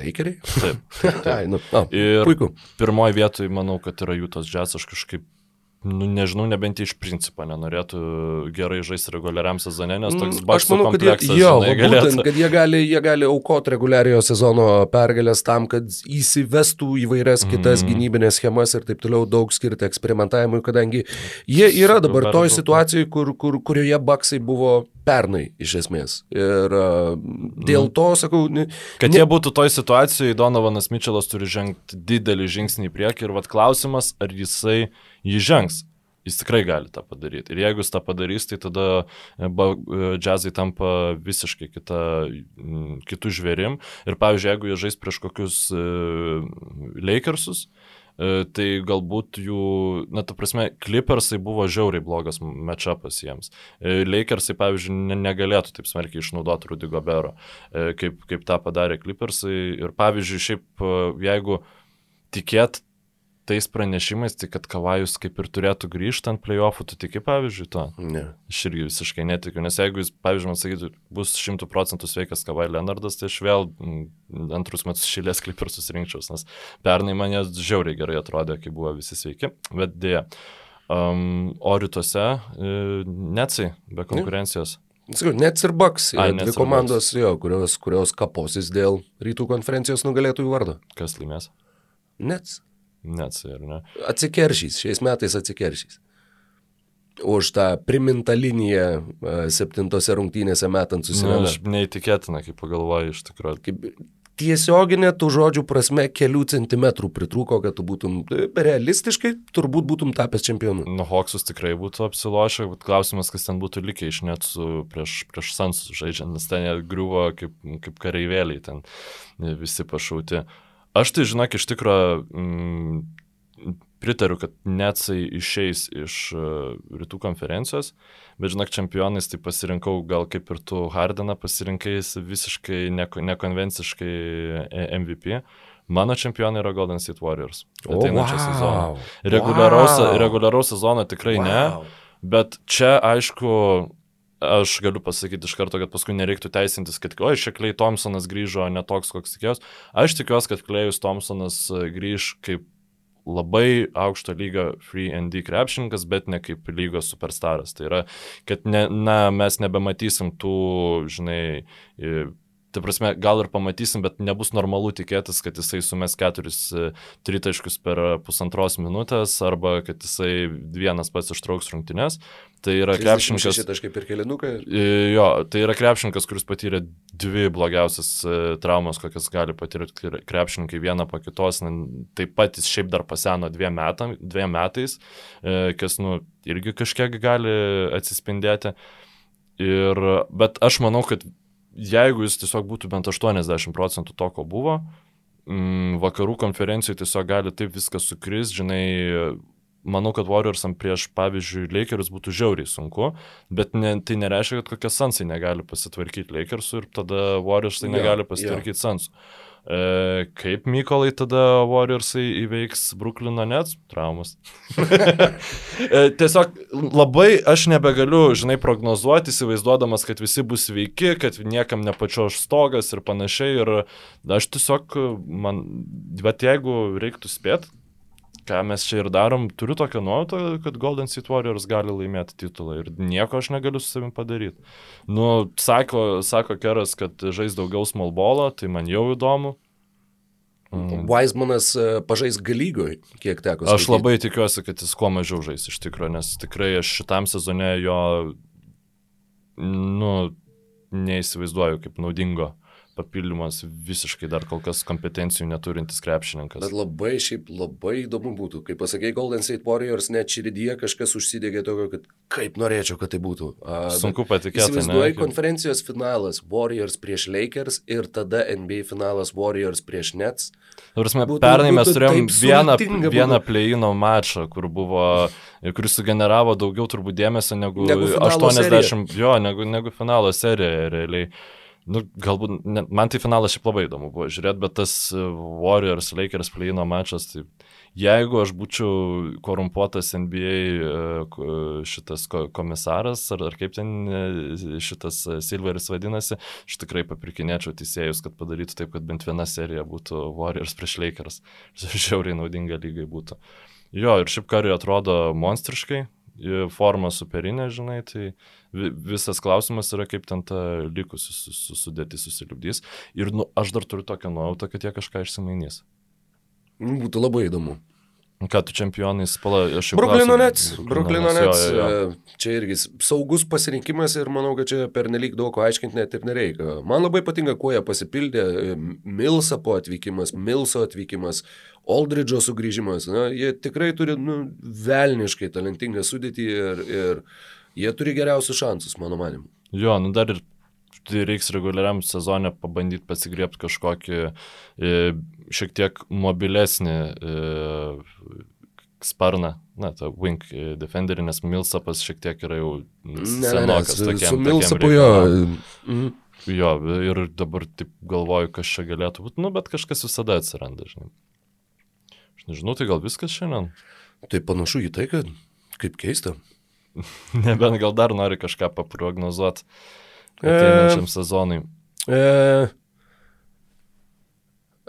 Lakeriai? Taip. taip, taip. Ai, nu, oh, ir puiku. pirmoji vietoje manau, kad yra Jutos Jazz, aš kažkaip nu, nežinau, nebent iš principo nenorėtų gerai žaisti reguliariam sezone, nes toks bakas. Aš manau, kad jie, jo, žinai, galėtų... būtent, kad jie gali, jie gali aukoti reguliariojo sezono pergalės tam, kad įsivestų įvairias kitas mm. gynybinės schemas ir taip toliau daug skirti eksperimentavimui, kadangi jie yra dabar toj situacijoje, kur, kur, kurioje baksai buvo pernai iš esmės. Ir uh, dėl to, sakau, ne, kad ne... jie būtų toj situacijoje, Donovanas Mitčelas turi žengti didelį žingsnį į priekį ir vad klausimas, ar jisai jį žengs. Jis tikrai gali tą padaryti. Ir jeigu jis tą padarys, tai tada e, e, džiazai tampa visiškai kita, kitų žvėrim. Ir pavyzdžiui, jeigu jie žais prieš kokius Lakersus, uh, tai galbūt jų, na, ta prasme, Clippersai buvo žiauriai blogas matchupas jiems. Uh, Lakersai, pavyzdžiui, ne, negalėtų taip smarkiai išnaudoti Rudy Gobero, kaip, kaip tą padarė Clippersai. Ir pavyzdžiui, šiaip jeigu tikėt tais pranešimais, tai kad Kavajus kaip ir turėtų grįžti ant playoffų, tu tiki pavyzdžiui to? Ne. Aš irgi visiškai netikiu, nes jeigu jis, pavyzdžiui, man sakytų, bus šimtų procentų sveikas Kavai Leonardas, tai aš vėl antrus metus šilės kaip ir susirinkčiaus, nes pernai man jie žiauriai gerai atrodė, kai buvo visi sveiki, bet dėja. Um, o rytuose uh, Netsai be konkurencijos. Ne. Sakau, Nets ir Bucks yra dvi komandos, jo, kurios, kurios kaposis dėl rytų konferencijos nugalėtojų vardo. Kas laimės? Nets. Netsai, ar ne? Atsikeršys, šiais metais atsikeršys. Už tą primintą liniją septintose rungtynėse metant susirado. Na, aš neįtikėtina, kaip pagalvoju iš tikrųjų. Kaip tiesioginė tų žodžių prasme kelių centimetrų pritruko, kad tu būtum e, realistiškai, turbūt būtum tapęs čempionu. Nu, Hoksus tikrai būtų apsilošę, bet klausimas, kas ten būtų likę iš net su prieš, prieš Sansus žaidžiant, nes ten jie griuvo kaip, kaip kareivėliai, ten visi pašauti. Uh, Aš tai, žinok, iš tikrųjų mm, pritariu, kad Netsai išeis iš uh, rytų konferencijos, bet, žinok, čempionais tai pasirinkau gal kaip ir tu Hardeną pasirinkais visiškai neko, nekonvenciškai e, MVP. Mano čempionai yra Golden State Warriors. Ateinančio wow. sezono. Reguliaraus, wow. sezono tikrai wow. ne, bet čia, aišku, aš galiu pasakyti iš karto, kad paskui nereiktų teisintis, kad, oi, šiek Klei Thompsonas grįžo ne toks, koks tikėjos. Aš tikiuosi, kad Klejus Thompsonas e, grįž kaip labai aukšto lygio free and D krepšininkas, bet ne kaip lygos superstaras. Tai yra, kad ne, na, mes nebematysim tų, žinai, Tai prasme, gal ir pamatysim, bet nebus normalu tikėtis, kad jisai sumes keturis e, tritaškius per pusantros minutės arba kad jisai vienas pats ištrauks rungtynes. Tai yra krepšininkas. Šitaškai per kelinuką? E, jo, tai yra krepšininkas, kuris patyrė dvi blogiausias e, traumas, kokias gali patirti krepšininkai vieną po kitos. Taip pat jis šiaip dar paseno dviem, metam, dviem metais, kas, nu, irgi kažkiek gali atsispindėti. Ir, bet aš manau, kad jeigu jis tiesiog būtų bent 80 procentų to, ko buvo, mm, vakarų konferencijoje tiesiog gali taip viskas sukris, žinai, manau, kad Warriorsam prieš, pavyzdžiui, Lakers būtų žiauriai sunku, bet ne, tai nereiškia, kad kokie Sansai negali pasitvarkyti Lakersų ir tada Warriorsai Jo, negali jo. pasitvarkyti Sansų. E, kaip Mykolai tada Warriorsai įveiks Brooklyno Nets traumas? e, tiesiog labai aš nebegaliu, žinai, prognozuoti, įsivaizduodamas, kad visi bus sveiki, kad niekam nepačioš stogas ir panašiai. Ir aš tiesiog, man, bet jeigu reiktų spėti, ką mes čia ir darom, turiu tokią nuojautą, kad Golden State Warriors gali laimėti titulą ir nieko aš negaliu su savim padaryti. Nu, sako, sako Keras, kad žais daugiau small bolo, tai man jau įdomu. Mm. Weizmanas e, pažais galygoj, kiek teko. Aš skaityti. labai tikiuosi, kad jis kuo mažiau žais iš tikrųjų, nes tikrai aš šitam sezone jo, nu, neįsivaizduoju kaip naudingo papildymas visiškai dar kol kas kompetencijų neturintis krepšininkas. Bet labai šiaip labai įdomu būtų, kai pasakė Golden State Warriors, net širdyje kažkas užsidegė tokio, kad kaip norėčiau, kad tai būtų. A, Sunku patikėti. Įsivaizduoji ne? konferencijos finalas Warriors prieš Lakers ir tada NBA finalas Warriors prieš Nets. Prasme, Būtų- pernai mes būtų turėjom taip vieną, sultinga vieną būtų. play-ino mačą, kur buvo, kuris sugeneravo daugiau turbūt dėmesio negu, Negu finalo 80, jo, negu, negu finalo serija realiai. Nu, galbūt, ne, man tai finalas šiaip labai įdomu buvo žiūrėti, bet tas e, Warriors Lakers play-ino mačas, tai jeigu aš būčiau korumpuotas NBA e, šitas ko- komisaras, ar, ar kaip ten e, šitas Silveris vadinasi, aš tikrai papirkinėčiau teisėjus, kad padarytų taip, kad bent viena serija būtų Warriors prieš Lakers. Žiauriai naudinga lygai būtų. Jo, ir šiaip kariui atrodo monstriškai, forma superinė, žinai, tai visas klausimas yra, kaip ten ta likusi su, su, sudėti susiliubdys. Ir nu, aš dar turiu tokią nuojautą, kad jie kažką išsimainys. Nu, Būtų labai įdomu. Ką tu čempionais pala, aš jau Bruklino. Nets. Bruklino Nets. e, Čia irgi saugus pasirinkimas ir manau, kad čia pernelyg daug ko aiškinti net ir nereikia. Man labai patinka, kuo jie pasipildė. e, Milsapo atvykimas, Milso atvykimas, Aldridžo sugrįžimas. Na, jie tikrai turi nu, velniškai talentingą sudėtį ir, ir jie turi geriausius šansus, mano manimu. Jo, nu dar ir tai reiks reguliariam sezonė pabandyti pasigriebti kažkokį e, šiek tiek mobilesnį e, sparną, na, tą wing e, defenderį, nes Milsapas šiek tiek yra jau senokas su- tokiam. su Milsapu jo. mm, Jo, ir dabar taip galvoju, kas čia galėtų būti, nu, bet kažkas visada atsiranda, žinai. Aš nežinau, tai gal viskas šiandien? Tai panašu į tai, kad kaip keista. Nebent gal dar nori kažką paprognozuoti E, ateinančiam sezonui. E,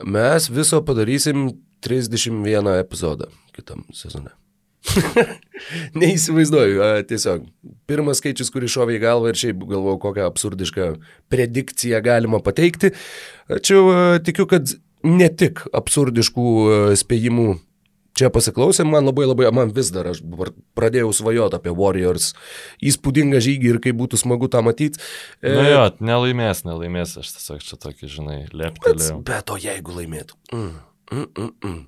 mes viso padarysim 31 epizodą kitam sezone. Neįsivaizduoju, a, tiesiog. Pirmas skaičius, kurį šovė į galvą ir šiaip galvojau, kokią absurdišką predikciją galima pateikti. Tačiau tikiu, kad ne tik absurdiškų spėjimų čia pasiklausėm, man labai labai, man vis dar, aš pradėjau svajoti apie Warriors įspūdingą žygį ir kaip būtų smagu tą matyti. Na jo, nelaimės, nelaimės, aš tiesiog čia tokį, žinai, Bet, leptelėjau. bet o jeigu laimėtų? Mm, mm, mm, mm.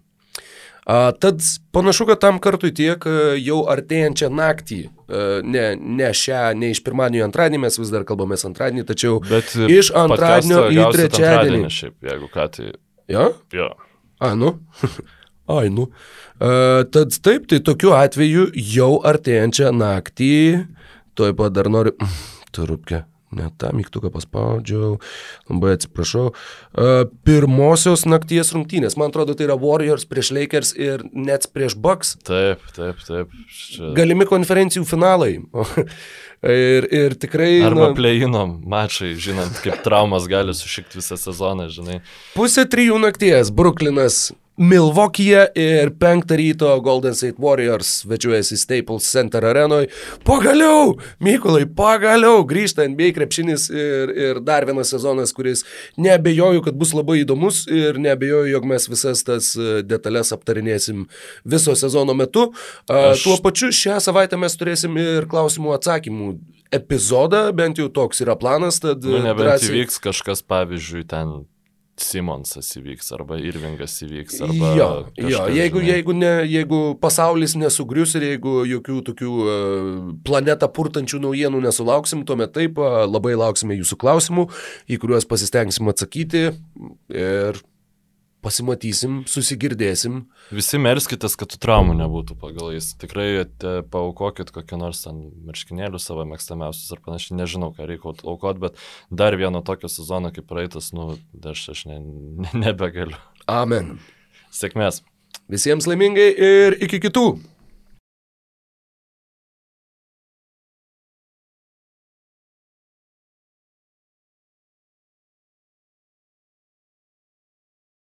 A, tad panašu, kad tam kartui tiek a, jau artėjančią naktį, a, ne, ne šią, ne iš pirmadienio į antradienį, mes vis dar kalbamės antradienį, tačiau Bet iš antradienio į trečiadienį. Šiaip, jeigu ką, tai Jo? jo. A, nu. Ai, nu. A, tad taip, tai tokiu atveju jau artėjančią naktį, toj pat dar noriu, turupke, ne tą mygtuką paspaudžiau, labai atsiprašau. A, pirmosios nakties rungtynės, man atrodo, tai yra Warriors prieš Lakers ir Nets prieš Bucks. Taip, taip, taip. Čia... Galimi konferencijų finalai. ir, ir tikrai... Arba na, pleinom mačai, žinant, kaip traumas gali sušikti visą sezoną, žinai. Pusė trijų nakties Bruklinas Milvokyje ir penktą ryto Golden State Warriors svečiuojasi Staples Center arenoje. Pagaliau, Mykolai, pagaliau grįžta NBA krepšinis ir, ir dar vienas sezonas, kuris nebejoju, kad bus labai įdomus ir nebejoju, jog mes visas tas e, detalės aptarinėsim viso sezono metu. Aš... Tuo pačiu šią savaitę mes turėsim ir klausimų atsakymų epizodą, bent jau toks yra planas, tad Nu, nebent drąsiai- įvyks kažkas, pavyzdžiui, ten Simonsas įvyks, arba Irvingas įvyks, arba... Jo, jo jeigu, žinai. jeigu, ne, jeigu pasaulis nesugrius ir jeigu jokių tokių uh, planetą purtančių naujienų nesulauksim, tuomet taip, uh, labai lauksime jūsų klausimų, į kuriuos pasistengsim atsakyti ir pasimatysim, susigirdėsim. Visi melskitės, kad tų traumų nebūtų pagal jais. Tikrai te, paukokit kokią nors ten marškinėlių savo mėgstamiausius ar panašiai. Nežinau, ką reikia aukoti, bet dar vieno tokio sezono kaip praeitas, nu, aš, aš ne, ne, nebegaliu. Amen. Sėkmės. Visiems laimingai ir iki kitų.